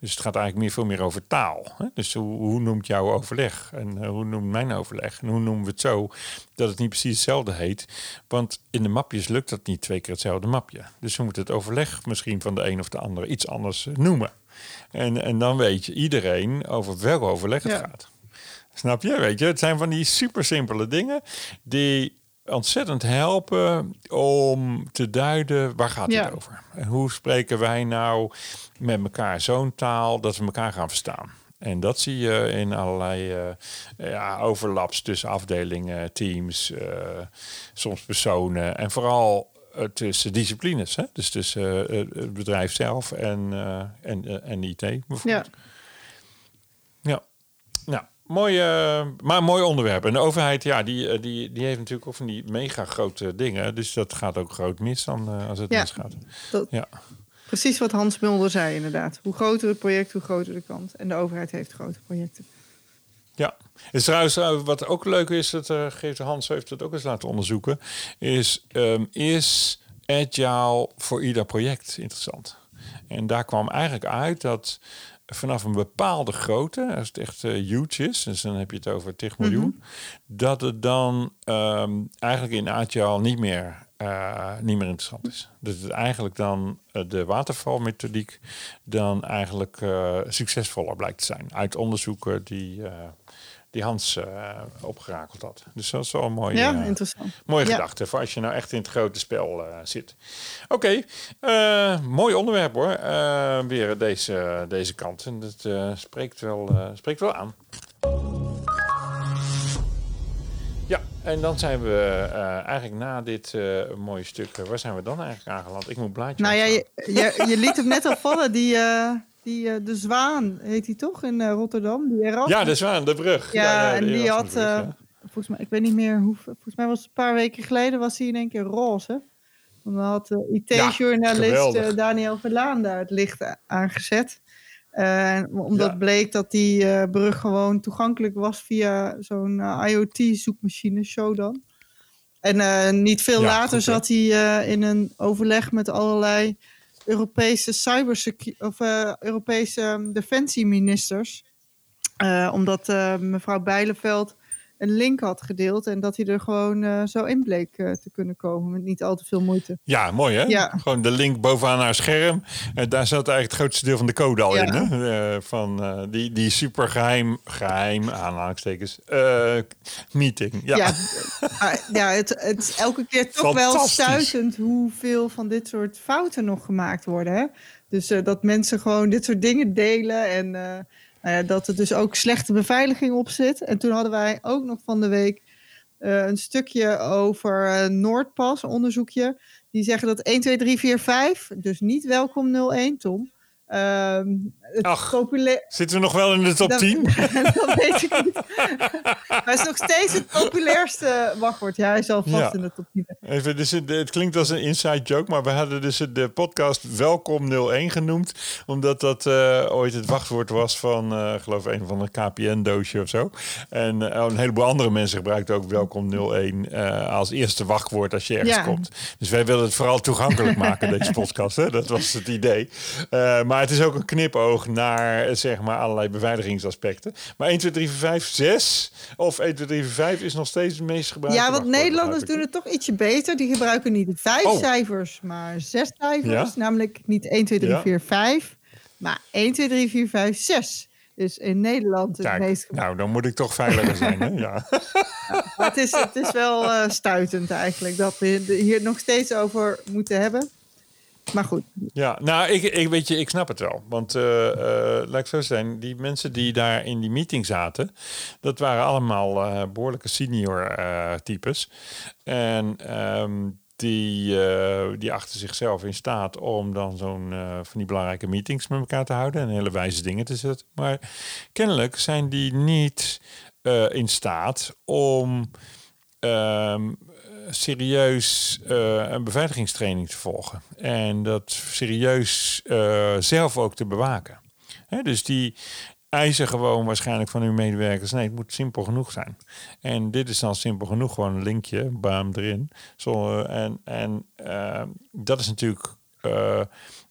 Dus het gaat eigenlijk meer, veel meer over taal. Hè? Dus hoe, hoe, noemt jouw overleg? En uh, hoe noemt mijn overleg? En hoe noemen we het zo dat het niet precies hetzelfde heet? Want in de mapjes lukt dat niet twee keer hetzelfde mapje. Dus we moeten het overleg misschien van de een of de ander iets anders noemen. En, en dan weet je iedereen over welk overleg het ja. gaat. Snap je? Weet je, het zijn van die super simpele dingen die ontzettend helpen om te duiden waar gaat ja. het over. En hoe spreken wij nou met elkaar zo'n taal dat we elkaar gaan verstaan. En dat zie je in allerlei uh, ja, overlaps tussen afdelingen, teams, uh, soms personen en vooral uh, tussen disciplines. Hè? Dus tussen het bedrijf zelf en, en, en IT bijvoorbeeld. Ja. ja. Nou, Mooi, uh, maar mooi onderwerp. En de overheid, ja, die, die, die heeft natuurlijk ook van die mega grote dingen. Dus dat gaat ook groot mis dan uh, als het ja, misgaat. Dat, ja. Precies wat Hans Mulder zei, inderdaad. Hoe groter het project, hoe groter de kans. En de overheid heeft grote projecten. Ja, is trouwens uh, wat ook leuk is, dat uh, geeft Hans heeft het ook eens laten onderzoeken, is um, is agile voor ieder project interessant. En daar kwam eigenlijk uit dat vanaf een bepaalde grootte, als het echt uh, huge is, dus dan heb je het over 10 miljoen, mm -hmm. dat het dan um, eigenlijk in agile niet meer uh, niet meer interessant is. Dat het eigenlijk dan uh, de watervalmethodiek dan eigenlijk succesvoller blijkt te zijn. Uit onderzoeken die, die Hans opgerakeld had. Dus dat is wel een mooie, ja, interessant. mooie ja. gedachte voor als je nou echt in het grote spel zit. Oké, okay, mooi onderwerp hoor. weer deze, deze kant. En dat spreekt, wel, spreekt wel aan. Ja, en dan zijn we uh, eigenlijk na dit uh, mooie stuk, uh, waar zijn we dan eigenlijk aangeland? Ik moet blaadje Nou ja, je, je, je, liet hem net al vallen, die, die de Zwaan, heet hij toch, in Rotterdam? Die Erasmus. Ja, de Zwaan, de brug. Ja, ja, ja en die had, ja. volgens mij, ik weet niet meer hoe, volgens mij was het een paar weken geleden, was hij in één keer roze. Dan had IT-journalist Daniel Verlaan daar het licht aangezet. Omdat bleek dat die brug gewoon toegankelijk was via zo'n IoT-zoekmachine, Shodan. En niet veel later goed, zat hij in een overleg met allerlei Europese cybersecurity of Europese um, defensieministers. omdat mevrouw Bijleveld een link had gedeeld en dat hij er gewoon uh, zo in bleek uh, te kunnen komen met niet al te veel moeite. Ja, mooi hè? Ja. Gewoon de link bovenaan haar scherm. En daar zat eigenlijk het grootste deel van de code al ja. in. Hè? Van die, die super geheim, geheim aanhalingstekens, meeting. Ja, ja, ja het, het is elke keer toch wel stuitend hoeveel van dit soort fouten nog gemaakt worden. Hè? Dus dat mensen gewoon dit soort dingen delen en ja, dat er dus ook slechte beveiliging op zit. En toen hadden wij ook nog van de week uh, een stukje over uh, Noordpas, onderzoekje. Die zeggen dat 1, 2, 3, 4, 5, dus niet welkom 01, Tom. Ach, populair... zitten we nog wel in de top dat, 10? dat weet ik niet. hij is nog steeds het populairste wachtwoord. Ja, hij is al vast ja. in de top 10. Even, dus het, het, klinkt als een inside joke, maar we hadden dus de podcast Welkom 01 genoemd. Omdat dat uh, ooit het wachtwoord was van, uh, geloof ik, een van een KPN-doosje of zo. En uh, een heleboel andere mensen gebruikten ook Welkom 01 als eerste wachtwoord als je ergens ja. komt. Dus wij wilden het vooral toegankelijk maken, deze podcast. Hè? Dat was het idee. maar het is ook een knipoog naar zeg maar allerlei beveiligingsaspecten. Maar 1, 2, 3, 4, 5, 6 of 1, 2, 3, 4, 5 is nog steeds het meest gebruikte. Ja, want Nederlanders doen het toch ietsje beter. Die gebruiken niet vijf oh. cijfers, maar zes cijfers. Ja? Namelijk niet 1, 2, 3, ja. 4, 5, maar 1, 2, 3, 4, 5, 6. Dus in Nederland het Kijk, meest Nou, dan moet ik toch veiliger zijn, hè? Ja. ja het, is, het is wel uh, stuitend eigenlijk dat we hier nog steeds over moeten hebben. Maar goed. Ja, nou, ik, ik weet je, ik snap het wel. Want uh, uh, laat ik zo zijn, die mensen die daar in die meeting zaten, dat waren allemaal uh, behoorlijke senior types. En um, die, die achten zichzelf in staat om dan zo'n van die belangrijke meetings met elkaar te houden en hele wijze dingen te zetten. Maar kennelijk zijn die niet in staat om. Um, serieus uh, een beveiligingstraining te volgen. En dat serieus uh, zelf ook te bewaken. Dus die eisen gewoon waarschijnlijk van uw medewerkers. Nee, het moet simpel genoeg zijn. En dit is dan simpel genoeg. Gewoon een linkje, baam erin. Zo, en en uh, dat is natuurlijk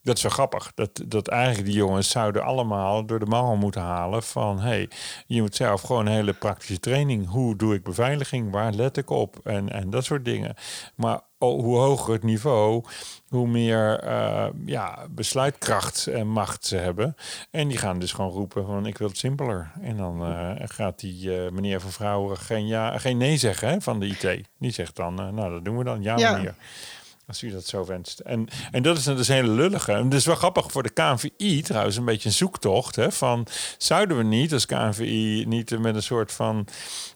dat is wel grappig. Dat, dat eigenlijk die jongens zouden allemaal door de mangel moeten halen van hey, je moet zelf gewoon een hele praktische training. Hoe doe ik beveiliging? Waar let ik op? En, en dat soort dingen. Maar hoe hoger het niveau, hoe meer uh, ja, besluitkracht en macht ze hebben. En die gaan dus gewoon roepen van ik wil het simpeler. En dan uh, gaat die uh, meneer of vrouw geen, ja, geen nee zeggen hè, van de IT. Die zegt dan, nou dat doen we dan, ja, ja. meneer. Als u dat zo wenst. En, en dat is dus een hele lullige. En het is wel grappig voor de KNVI trouwens een beetje een zoektocht. Hè, van zouden we niet als KNVI niet met een soort van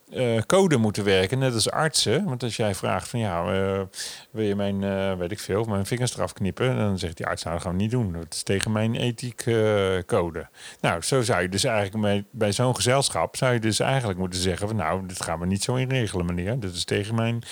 eh, code moeten werken, net als artsen. Want als jij vraagt van ja, eh, wil je mijn, eh, weet ik veel, mijn vingers eraf knippen? Dan zegt die arts, nou dat gaan we niet doen. Dat is tegen mijn ethiekcode. nou, zo zou je dus eigenlijk bij, bij zo'n gezelschap, zou je dus eigenlijk moeten zeggen van nou, dit gaan we niet zo inregelen meneer. Dit is tegen mijn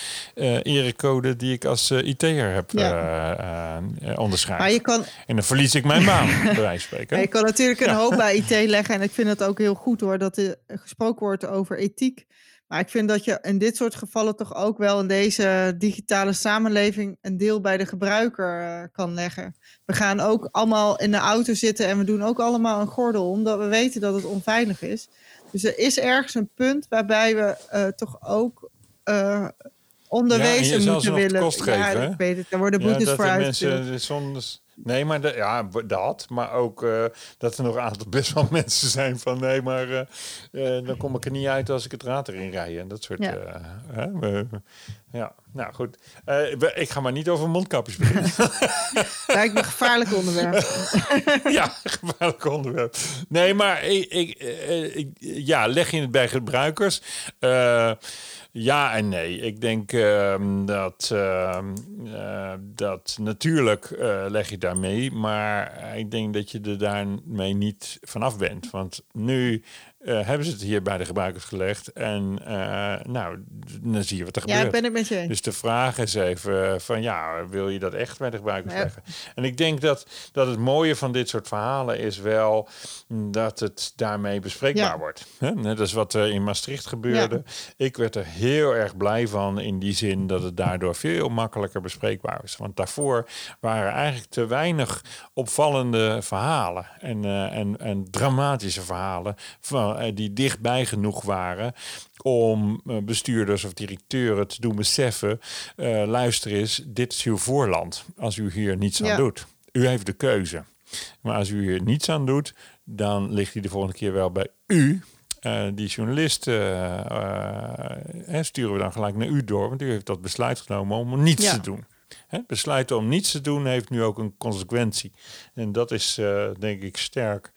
erecode die ik als IT'er heb ja. onderschreven. Maar je kan... En dan verlies ik mijn baan, bij wijze van spreken. Ja, je kan natuurlijk een hoop bij IT leggen en ik vind het ook heel goed hoor, dat er gesproken wordt over ethiek. Maar ik vind dat je in dit soort gevallen toch ook wel in deze digitale samenleving een deel bij de gebruiker uh, kan leggen. We gaan ook allemaal in de auto zitten en we doen ook allemaal een gordel, omdat we weten dat het onveilig is. Dus er is ergens een punt waarbij we uh, toch ook uh, onderwezen ja, moeten willen. Kost geven, ja, ik weet het. Daar worden boetes ja, voor uit. Nee, maar de, ja, dat. Maar ook uh, dat er nog een aantal best wel mensen zijn van nee, maar uh, uh, dan kom ik er niet uit als ik het water in rij. En dat soort. Ja, ja. nou goed. ik ga maar niet over mondkapjes beginnen. Lijkt me een gevaarlijk onderwerp. ja, gevaarlijk onderwerp. Nee, maar ik, ik, ik, ja, leg je het bij gebruikers. Ja en nee. Ik denk uh, dat, uh, uh, dat natuurlijk uh, leg je daarmee, maar ik denk dat je er daarmee niet vanaf bent. Want nu uh, hebben ze het hier bij de gebruikers gelegd. En uh, nou, dan zie je wat er ja, gebeurt. ben ik met je Dus de vraag is even van ja, wil je dat echt bij de gebruikers ja. leggen? En ik denk dat, dat het mooie van dit soort verhalen is wel dat het daarmee bespreekbaar ja. wordt. Net als wat er in Maastricht gebeurde. Ik werd er heel erg blij van in die zin dat het daardoor veel makkelijker bespreekbaar is. Want daarvoor waren eigenlijk te weinig opvallende verhalen en, uh, en, en dramatische verhalen van eh, die dichtbij genoeg waren om eh, bestuurders of directeuren te doen beseffen: uh, luister eens, dit is uw voorland. Als u hier niets aan doet, u heeft de keuze. Maar als u hier niets aan doet, dan ligt hij de volgende keer wel bij u. Uh, die journalist sturen we dan gelijk naar u door, want u heeft dat besluit genomen om niets ja. te doen. Hè, besluiten om niets te doen heeft nu ook een consequentie. En dat is, denk ik, sterk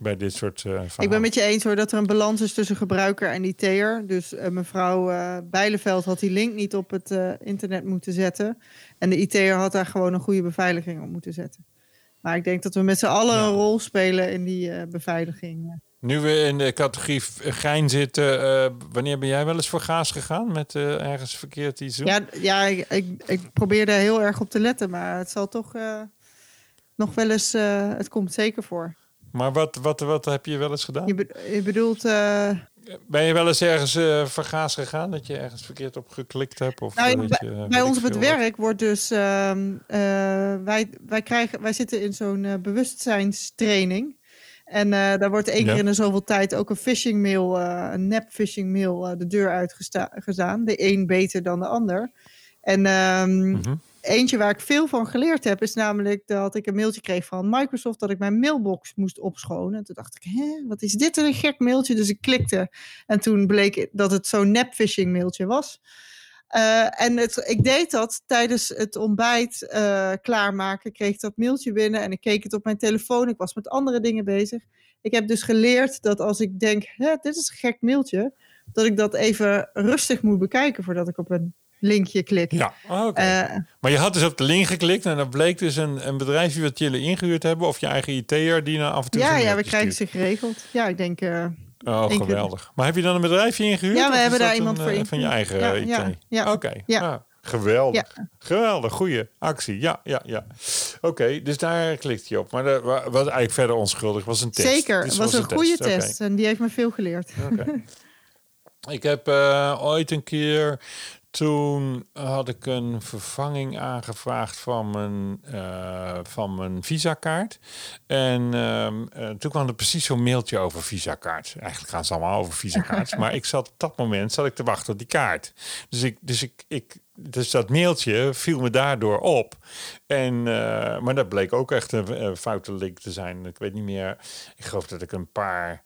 bij dit soort uh, Ik ben met je eens hoor dat er een balans is tussen gebruiker en IT'er. Dus uh, mevrouw uh, Bijleveld had die link niet op het internet moeten zetten. En de IT'er had daar gewoon een goede beveiliging op moeten zetten. Maar ik denk dat we met z'n allen ja. een rol spelen in die beveiliging. Nu we in de categorie gein zitten, wanneer ben jij wel eens voor gaas gegaan met ergens verkeerd iets doen? Ja, ja ik, ik, ik probeer daar heel erg op te letten, maar het zal toch nog wel eens, het komt zeker voor. Maar wat, wat, wat heb je wel eens gedaan? Je, be je bedoelt... Uh... Ben je wel eens ergens uh, vergaas gegaan dat je ergens verkeerd op geklikt hebt? Of nou, bij, je, bij ons op het werk wordt dus... Uh, wij, wij, krijgen, wij zitten in zo'n bewustzijnstraining. En daar wordt één ja. keer in de zoveel tijd ook een phishing mail, een nep phishing mail, de deur uitgedaan. De een beter dan de ander. En um, mm -hmm. Eentje waar ik veel van geleerd heb, is namelijk dat ik een mailtje kreeg van Microsoft dat ik mijn mailbox moest opschonen. En toen dacht ik, hè, wat is dit een gek mailtje? Dus ik klikte en toen bleek dat het zo'n nep phishing mailtje was. Uh, en het, ik deed dat tijdens het ontbijt uh, klaarmaken. Kreeg dat mailtje binnen en ik keek het op mijn telefoon. Ik was met andere dingen bezig. Ik heb dus geleerd dat als ik denk, hè, dit is een gek mailtje, dat ik dat even rustig moet bekijken voordat ik op een linkje klikt. Ja, oh, okay. uh, maar je had dus op de link geklikt en dat bleek dus een, een bedrijfje wat jullie ingehuurd hebben of je eigen IT'er die nou af en toe. Ja, ja, we krijgen ze geregeld. Ja, ik denk. Uh, oh, geweldig. Maar heb je dan een bedrijfje ingehuurd? Ja, we hebben daar iemand een, voor ingehuurd. Van je eigen ja, IT? Ja, ja. Oké. Okay. Ja. Ah, geweldig. Ja. Geweldig, goede actie. Ja, ja, ja. Oké, okay, dus daar klikt je op. Maar dat was eigenlijk verder onschuldig. was een test. Zeker, het was, was, een, goede test. test. En die heeft me veel geleerd. Okay. ik heb uh, ooit een keer toen had ik een vervanging aangevraagd van mijn, uh, van mijn visakaart. En uh, toen kwam er precies zo'n mailtje over visakaart. Eigenlijk gaan ze allemaal over visakaart. maar ik zat op dat moment zat ik te wachten op die kaart. Dus, ik, dus, ik, ik, dus dat mailtje viel me daardoor op. En, uh, maar dat bleek ook echt een, een foute link te zijn. Ik weet niet meer. Ik geloof dat ik een paar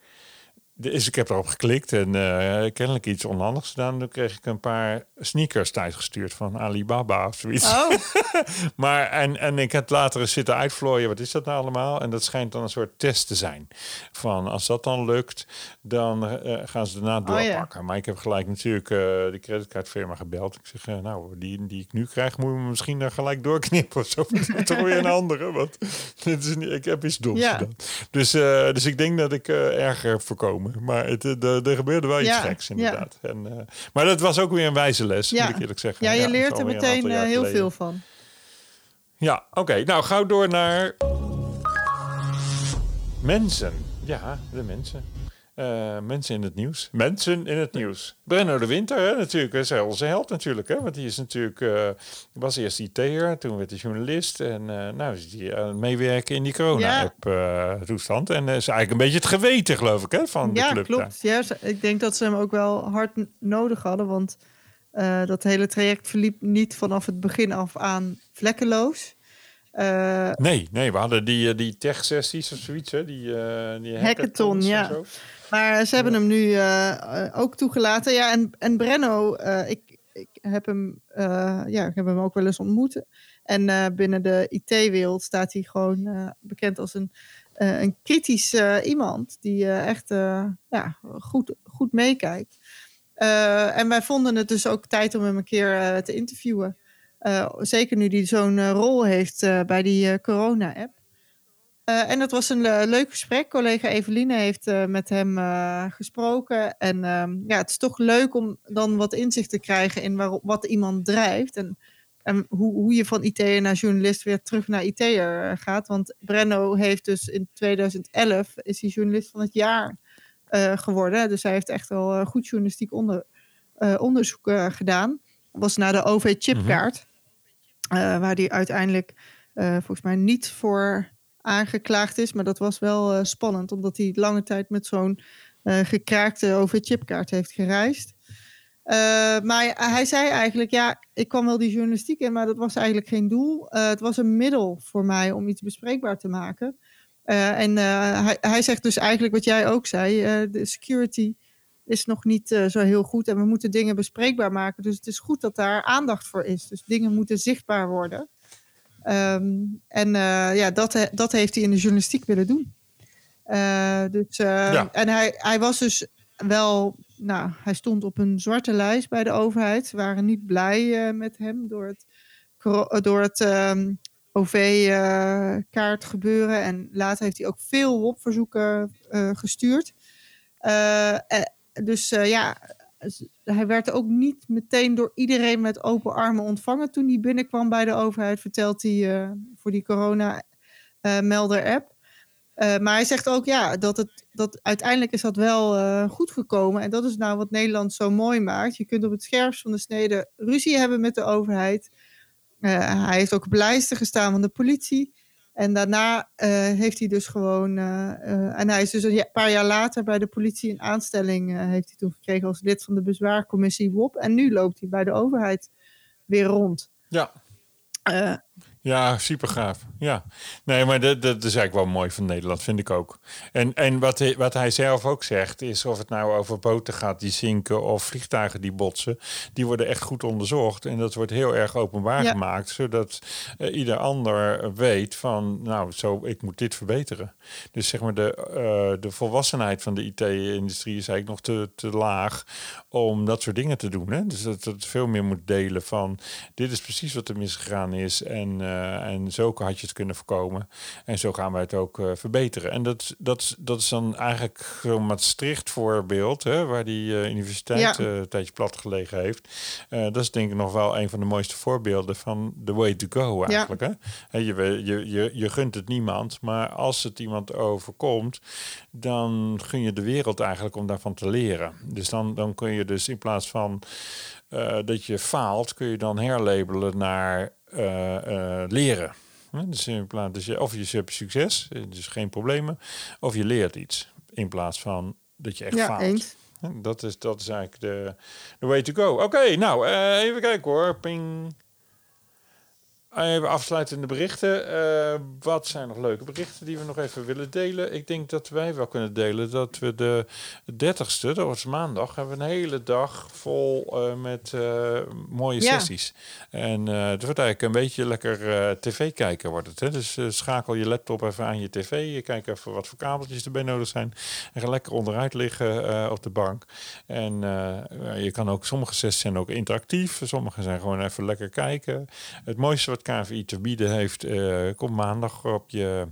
dus ik heb erop geklikt en uh, kennelijk iets onhandigs gedaan. Toen kreeg ik een paar sneakers thuisgestuurd van Alibaba of zoiets. Oh. maar en, en ik heb later eens zitten uitvlooien. Wat is dat nou allemaal? En dat schijnt dan een soort test te zijn. Van als dat dan lukt, dan uh, gaan ze daarna doorpakken. Oh, Maar ik heb gelijk natuurlijk uh, de creditcardfirma gebeld. Ik zeg, nou, die, die ik nu krijg, moet je misschien daar gelijk doorknippen of zo. Toch weer een andere. Want dit is niet, ik heb iets doms gedaan. Dus, dus ik denk dat ik erger voorkomen. Maar het, er, er gebeurde wel iets geks, inderdaad. En, uh, maar dat was ook weer een wijze les, moet ik eerlijk zeggen. Ja, je leert er meteen heel veel van. Ja, oké. Nou, gauw door naar mensen. Ja, de mensen. Uh, mensen in het nieuws. Mensen in het nieuws. Brenno de Winter, hè, natuurlijk. Dat is onze held natuurlijk. Hè, want die is natuurlijk, uh, was eerst IT'er, toen werd hij journalist. En uh, nou is hij aan het meewerken in die corona-toestand. en is eigenlijk een beetje het geweten, geloof ik, hè, van de ja, club. Klopt. Ja, ik denk dat ze hem ook wel hard nodig hadden. Want dat hele traject verliep niet vanaf het begin af aan vlekkeloos. nee, nee, we hadden die, die tech-sessies of zoiets, hè? Die, die hackathon, ja. Maar ze hebben hem nu uh, ook toegelaten. Ja, en, en Brenno, uh, ik, ik, heb hem, uh, ja, ik heb hem ook wel eens ontmoet. En binnen de IT-wereld staat hij gewoon bekend als een, een kritisch iemand. Die echt ja, goed, goed meekijkt. en wij vonden het dus ook tijd om hem een keer te interviewen. zeker nu hij zo'n rol heeft bij die corona-app. Uh, en dat was een uh, leuk gesprek. Collega Eveline heeft uh, met hem gesproken. En ehm, ja, het is toch leuk om dan wat inzicht te krijgen in waar, wat iemand drijft. En, en hoe, hoe je van IT'er naar journalist weer terug naar IT'er gaat. Want Brenno heeft dus in 2011 is hij journalist van het jaar geworden. Dus hij heeft echt wel goed journalistiek onder, onderzoek gedaan. Was naar de OV-chipkaart. Mhm. waar hij uiteindelijk volgens mij niet voor aangeklaagd is. Maar dat was wel uh, spannend, omdat hij lange tijd met zo'n uh, gekraakte OV-chipkaart heeft gereisd. Uh, maar hij zei eigenlijk, ja, ik kwam wel die journalistiek in, maar dat was eigenlijk geen doel. het was een middel voor mij om iets bespreekbaar te maken. en hij, hij, zegt dus eigenlijk wat jij ook zei, de security is nog niet zo heel goed en we moeten dingen bespreekbaar maken. Dus het is goed dat daar aandacht voor is. Dus dingen moeten zichtbaar worden. Um, en uh, ja, dat, dat heeft hij in de journalistiek willen doen. Uh, dus, ja. En hij, hij was dus wel, nou, hij stond op een zwarte lijst bij de overheid. Ze waren niet blij met hem door het, door het um, OV-kaart gebeuren. En later heeft hij ook veel WOP-verzoeken gestuurd. dus ja, hij werd ook niet meteen door iedereen met open armen ontvangen toen hij binnenkwam bij de overheid, vertelt hij uh, voor die corona-melder-app. Uh, maar hij zegt ook ja, dat, het, dat uiteindelijk is dat wel goed gekomen. En dat is nou wat Nederland zo mooi maakt. Je kunt op het scherpst van de snede ruzie hebben met de overheid. hij heeft ook op lijsten gestaan van de politie. En daarna uh, heeft hij dus gewoon. Uh, uh, en hij is dus een paar jaar later bij de politie een aanstelling heeft hij toen gekregen als lid van de bezwaarcommissie WOP. En nu loopt hij bij de overheid weer rond. Ja. Ja, super gaaf. Ja, nee, maar dat, dat is eigenlijk wel mooi van Nederland, vind ik ook. En, en wat, hij, wat hij zelf ook zegt, is of het nou over boten gaat die zinken of vliegtuigen die botsen, die worden echt goed onderzocht. En dat wordt heel erg openbaar gemaakt, zodat uh, ieder ander weet van, nou, zo, ik moet dit verbeteren. Dus zeg maar, de, uh, de volwassenheid van de IT-industrie is eigenlijk nog te, te laag om dat soort dingen te doen. Hè? Dus dat het veel meer moet delen van, dit is precies wat er misgegaan is en... Uh, uh, en zo had je het kunnen voorkomen. En zo gaan wij het ook uh, verbeteren. En dat, dat, dat is dan eigenlijk zo'n Maastricht voorbeeld, hè, waar die uh, universiteit ja. een tijdje plat gelegen heeft. dat is denk ik nog wel een van de mooiste voorbeelden van the way to go eigenlijk. Ja. Hè? Je, je, je, je gunt het niemand, maar als het iemand overkomt, dan gun je de wereld eigenlijk om daarvan te leren. Dus dan, dan kun je dus in plaats van uh, dat je faalt, kun je dan herlabelen naar uh, uh, leren. Dus in plaats, dus je, of je hebt succes, dus geen problemen, of je leert iets in plaats van dat je echt ja, faalt. Eens. Dat is, dat is eigenlijk de, way to go. Oké, okay, nou, even kijken hoor. Ping. Even afsluitende berichten. Eh, wat zijn nog leuke berichten die we nog even willen delen? Ik denk dat wij wel kunnen delen dat we de 30ste, dat was maandag, hebben we een hele dag vol uh, met uh, mooie Ja. sessies. En eh het wordt eigenlijk een beetje lekker eh, tv kijken wordt het. Hè? Dus eh, schakel je laptop even aan je tv. Je kijkt even wat voor kabeltjes erbij nodig zijn. En ga lekker onderuit liggen eh, op de bank. En eh, je kan ook, sommige sessies zijn ook interactief. Sommige zijn gewoon even lekker kijken. Het mooiste wat KVI te bieden heeft, eh, komt maandag op je,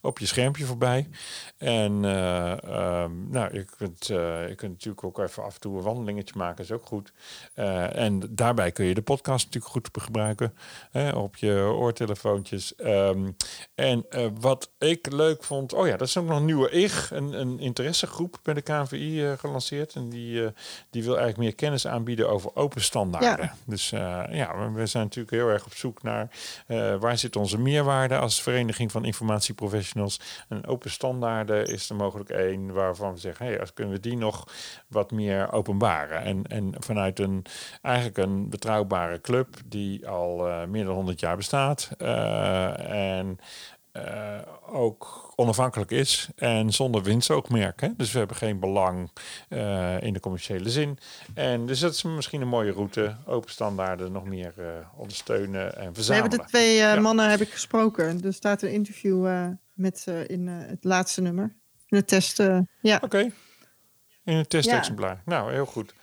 op je schermpje voorbij. En eh, ehm, nou, je kunt, eh, je kunt natuurlijk ook even af en toe een wandelingetje maken, is ook goed. En daarbij kun je de podcast natuurlijk goed gebruiken hè, op je oortelefoontjes. Ehm, en wat ik leuk vond, oh ja, dat is ook nog een nieuwe IG, een, een interessegroep bij de KVI gelanceerd. En die, die wil eigenlijk meer kennis aanbieden over open standaarden. Ja. Dus ja, we zijn natuurlijk heel erg op zoek naar eh, waar zit onze meerwaarde als Vereniging van Informatieprofessionals. En open standaarden is er mogelijk één waarvan we zeggen, hey, als kunnen we die nog wat meer openbaren. En, en vanuit een eigenlijk een betrouwbare club die al eh, meer dan 100 jaar bestaat. eh, en ook onafhankelijk is en zonder winstoogmerk. Hè? Dus we hebben geen belang eh, in de commerciële zin. En dus dat is misschien een mooie route. Open standaarden nog meer eh, ondersteunen en We verzamelen. hebben de twee eh, Ja. mannen heb ik gesproken. Er staat een interview met ze in het laatste nummer. In de test. ja. Oké. In een testexemplaar. Nou, heel goed.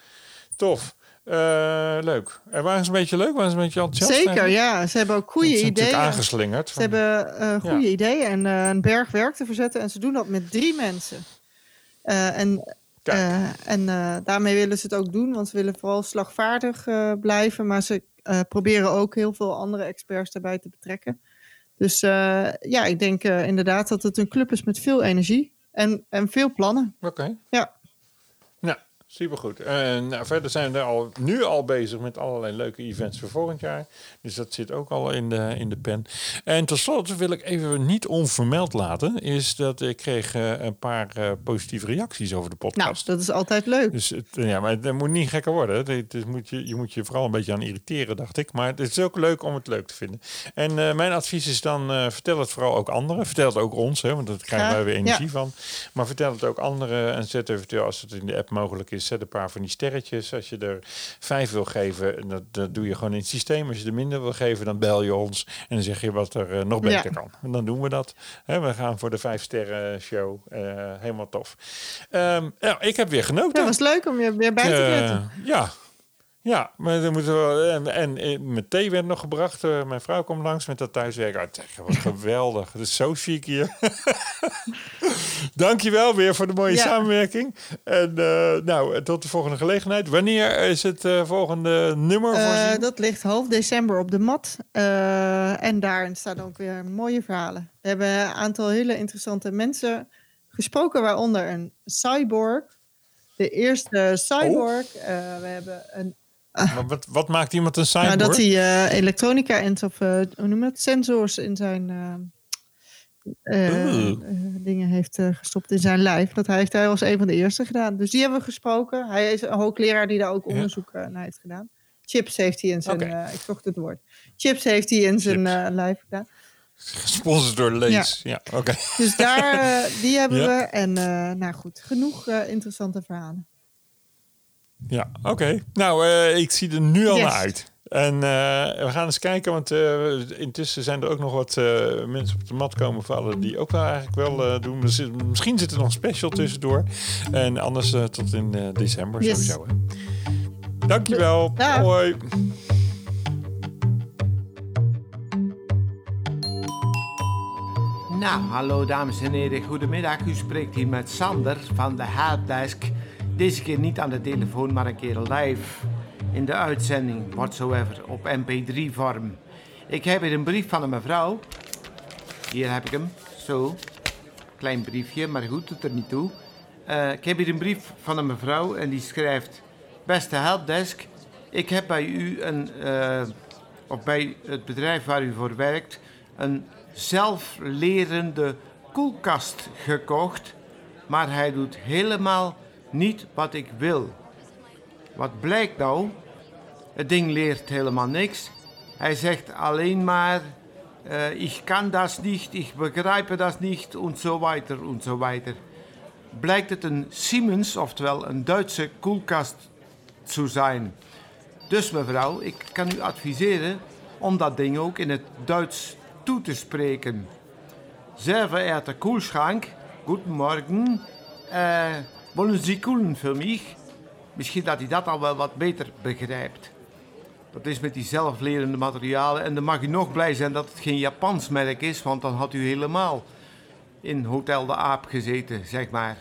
Tof. Eh, leuk. En waren ze een beetje leuk? Waren ze een beetje enthousiast? Zeker, eigenlijk? ja. Ze hebben ook goede natuurlijk ideeën. aangeslingerd. Ze hebben eh, goede ideeën en eh, een berg werk te verzetten. En ze doen dat met drie mensen. En en daarmee willen ze het ook doen, want ze willen vooral slagvaardig blijven. Maar ze proberen ook heel veel andere experts daarbij te betrekken. Dus ja, ik denk inderdaad dat het een club is met veel energie en, en veel plannen. Oké. Ja. Nou, supergoed. En nou, verder zijn we al, nu al bezig met allerlei leuke events voor volgend jaar. Dus dat zit ook al in de, in de pen. En tot slot wil ik even niet onvermeld laten... is dat ik kreeg eh, een paar eh, positieve reacties over de Nou, podcast. dat is altijd leuk. Dus het, ja, maar het moet niet gekker worden. Het, het is- moet je, je moet je vooral een beetje aan irriteren, dacht ik. Maar het is ook leuk om het leuk te vinden. En eh, mijn advies is dan, eh, vertel het vooral ook anderen. Vertel het ook ons, hè, want daar krijgen wij weer energie ja. van. Maar vertel het ook anderen en zet eventueel, als het in de app mogelijk is, zet een paar van die sterretjes. Als je er vijf wil geven, en dat, dat doe je gewoon in het systeem. Als je er minder wil geven, dan bel je ons en dan zeg je wat er eh, nog Ja. beter kan. En dan doen we dat. We gaan voor de vijf sterren show. Eh, helemaal tof. Ja, ik heb weer genoten. Ja, het was leuk om je weer bij te Eh, zetten. ja. Ja, maar dan moeten we, en, en, mijn thee werd nog gebracht. Eh, mijn vrouw komt langs met dat thuiswerk. dat was geweldig. Het is zo chic hier. Dankjewel weer voor de mooie Ja. samenwerking. En eh, nou, tot de volgende gelegenheid. Wanneer is het eh, volgende nummer voorzien? dat ligt half december op de mat. En daarin staan ook weer mooie verhalen. We hebben een aantal hele interessante mensen gesproken, waaronder een cyborg. De eerste cyborg. Eh, we hebben een. Maar wat, wat maakt iemand een cyborg? Nou, dat hij eh, elektronica en of eh, hoe noem je dat? Sensors in zijn. eh, dingen heeft gestopt in zijn lijf. Dat hij heeft hij was een van de eerste gedaan. Dus die hebben we gesproken. Hij is een hoogleraar die daar ook onderzoek naar heeft gedaan. Chips heeft hij in zijn. Ik zocht het woord. Chips heeft hij in zijn lijf gedaan. Gesponsord door Lees. Ja, oké. Dus daar, die hebben Ja. we. En nou goed, genoeg interessante verhalen. Ja, oké. Nou, eh, ik zie er nu al Yes. naar uit. En eh, we gaan eens kijken, want eh, intussen zijn er ook nog wat eh, mensen op de mat komen vallen die ook wel eigenlijk wel eh, doen. Misschien zit er nog een special tussendoor. En anders eh, tot in eh, december Yes. sowieso. Hè. Dankjewel. Hoi. Nou, hallo dames en heren, goedemiddag. U spreekt hier met Sander van de Helpdesk. Deze keer niet aan de telefoon, maar een keer live in de uitzending, whatsoever, op mp3-vorm. Ik heb hier een brief van een mevrouw. Hier heb ik hem, zo. Klein briefje, maar goed, doet er niet toe. Eh, ik heb hier een brief van een mevrouw en die schrijft... Beste Helpdesk, ik heb bij u een... eh, of bij het bedrijf waar u voor werkt... een zelflerende koelkast gekocht... maar hij doet helemaal niet wat ik wil. Wat blijkt nou? Het ding leert helemaal niks. Hij zegt alleen maar, uh, ik kan dat niet, ik begrijp dat niet, en zo weiter, en zo weiter. Blijkt het een Siemens, oftewel een Duitse koelkast te zijn. Dus mevrouw, ik kan u adviseren om dat ding ook in het Duits toe te spreken. Sehr verehrter Koelschrank, goedemorgen. Uh, wollen Sie koelen voor mij? Misschien dat hij dat al wel wat beter begrijpt. Dat is met die zelflerende materialen. En dan mag u nog blij zijn dat het geen Japans merk is, want dan had u helemaal in Hotel de Aap gezeten, zeg maar.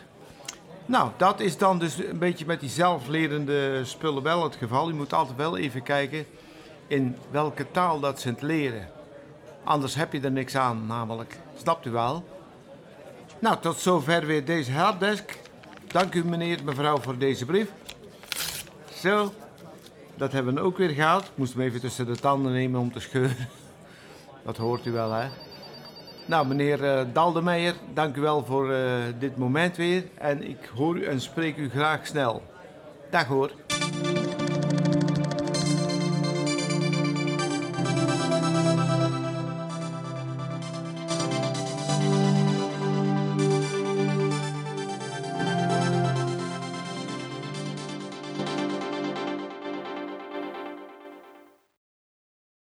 Nou, dat is dan dus een beetje met die zelflerende spullen wel het geval. U moet altijd wel even kijken in welke taal dat ze het leren. Anders heb je er niks aan, namelijk. Snapt u wel? Nou, tot zover weer deze helpdesk. Dank u meneer, mevrouw, voor deze brief. Zo, dat hebben we ook weer gehaald. Ik moest hem even tussen de tanden nemen om te scheuren. Dat hoort u wel, hè? Nou, meneer uh, dank u wel voor uh, dit moment weer. En ik hoor u en spreek u graag snel. Dag hoor.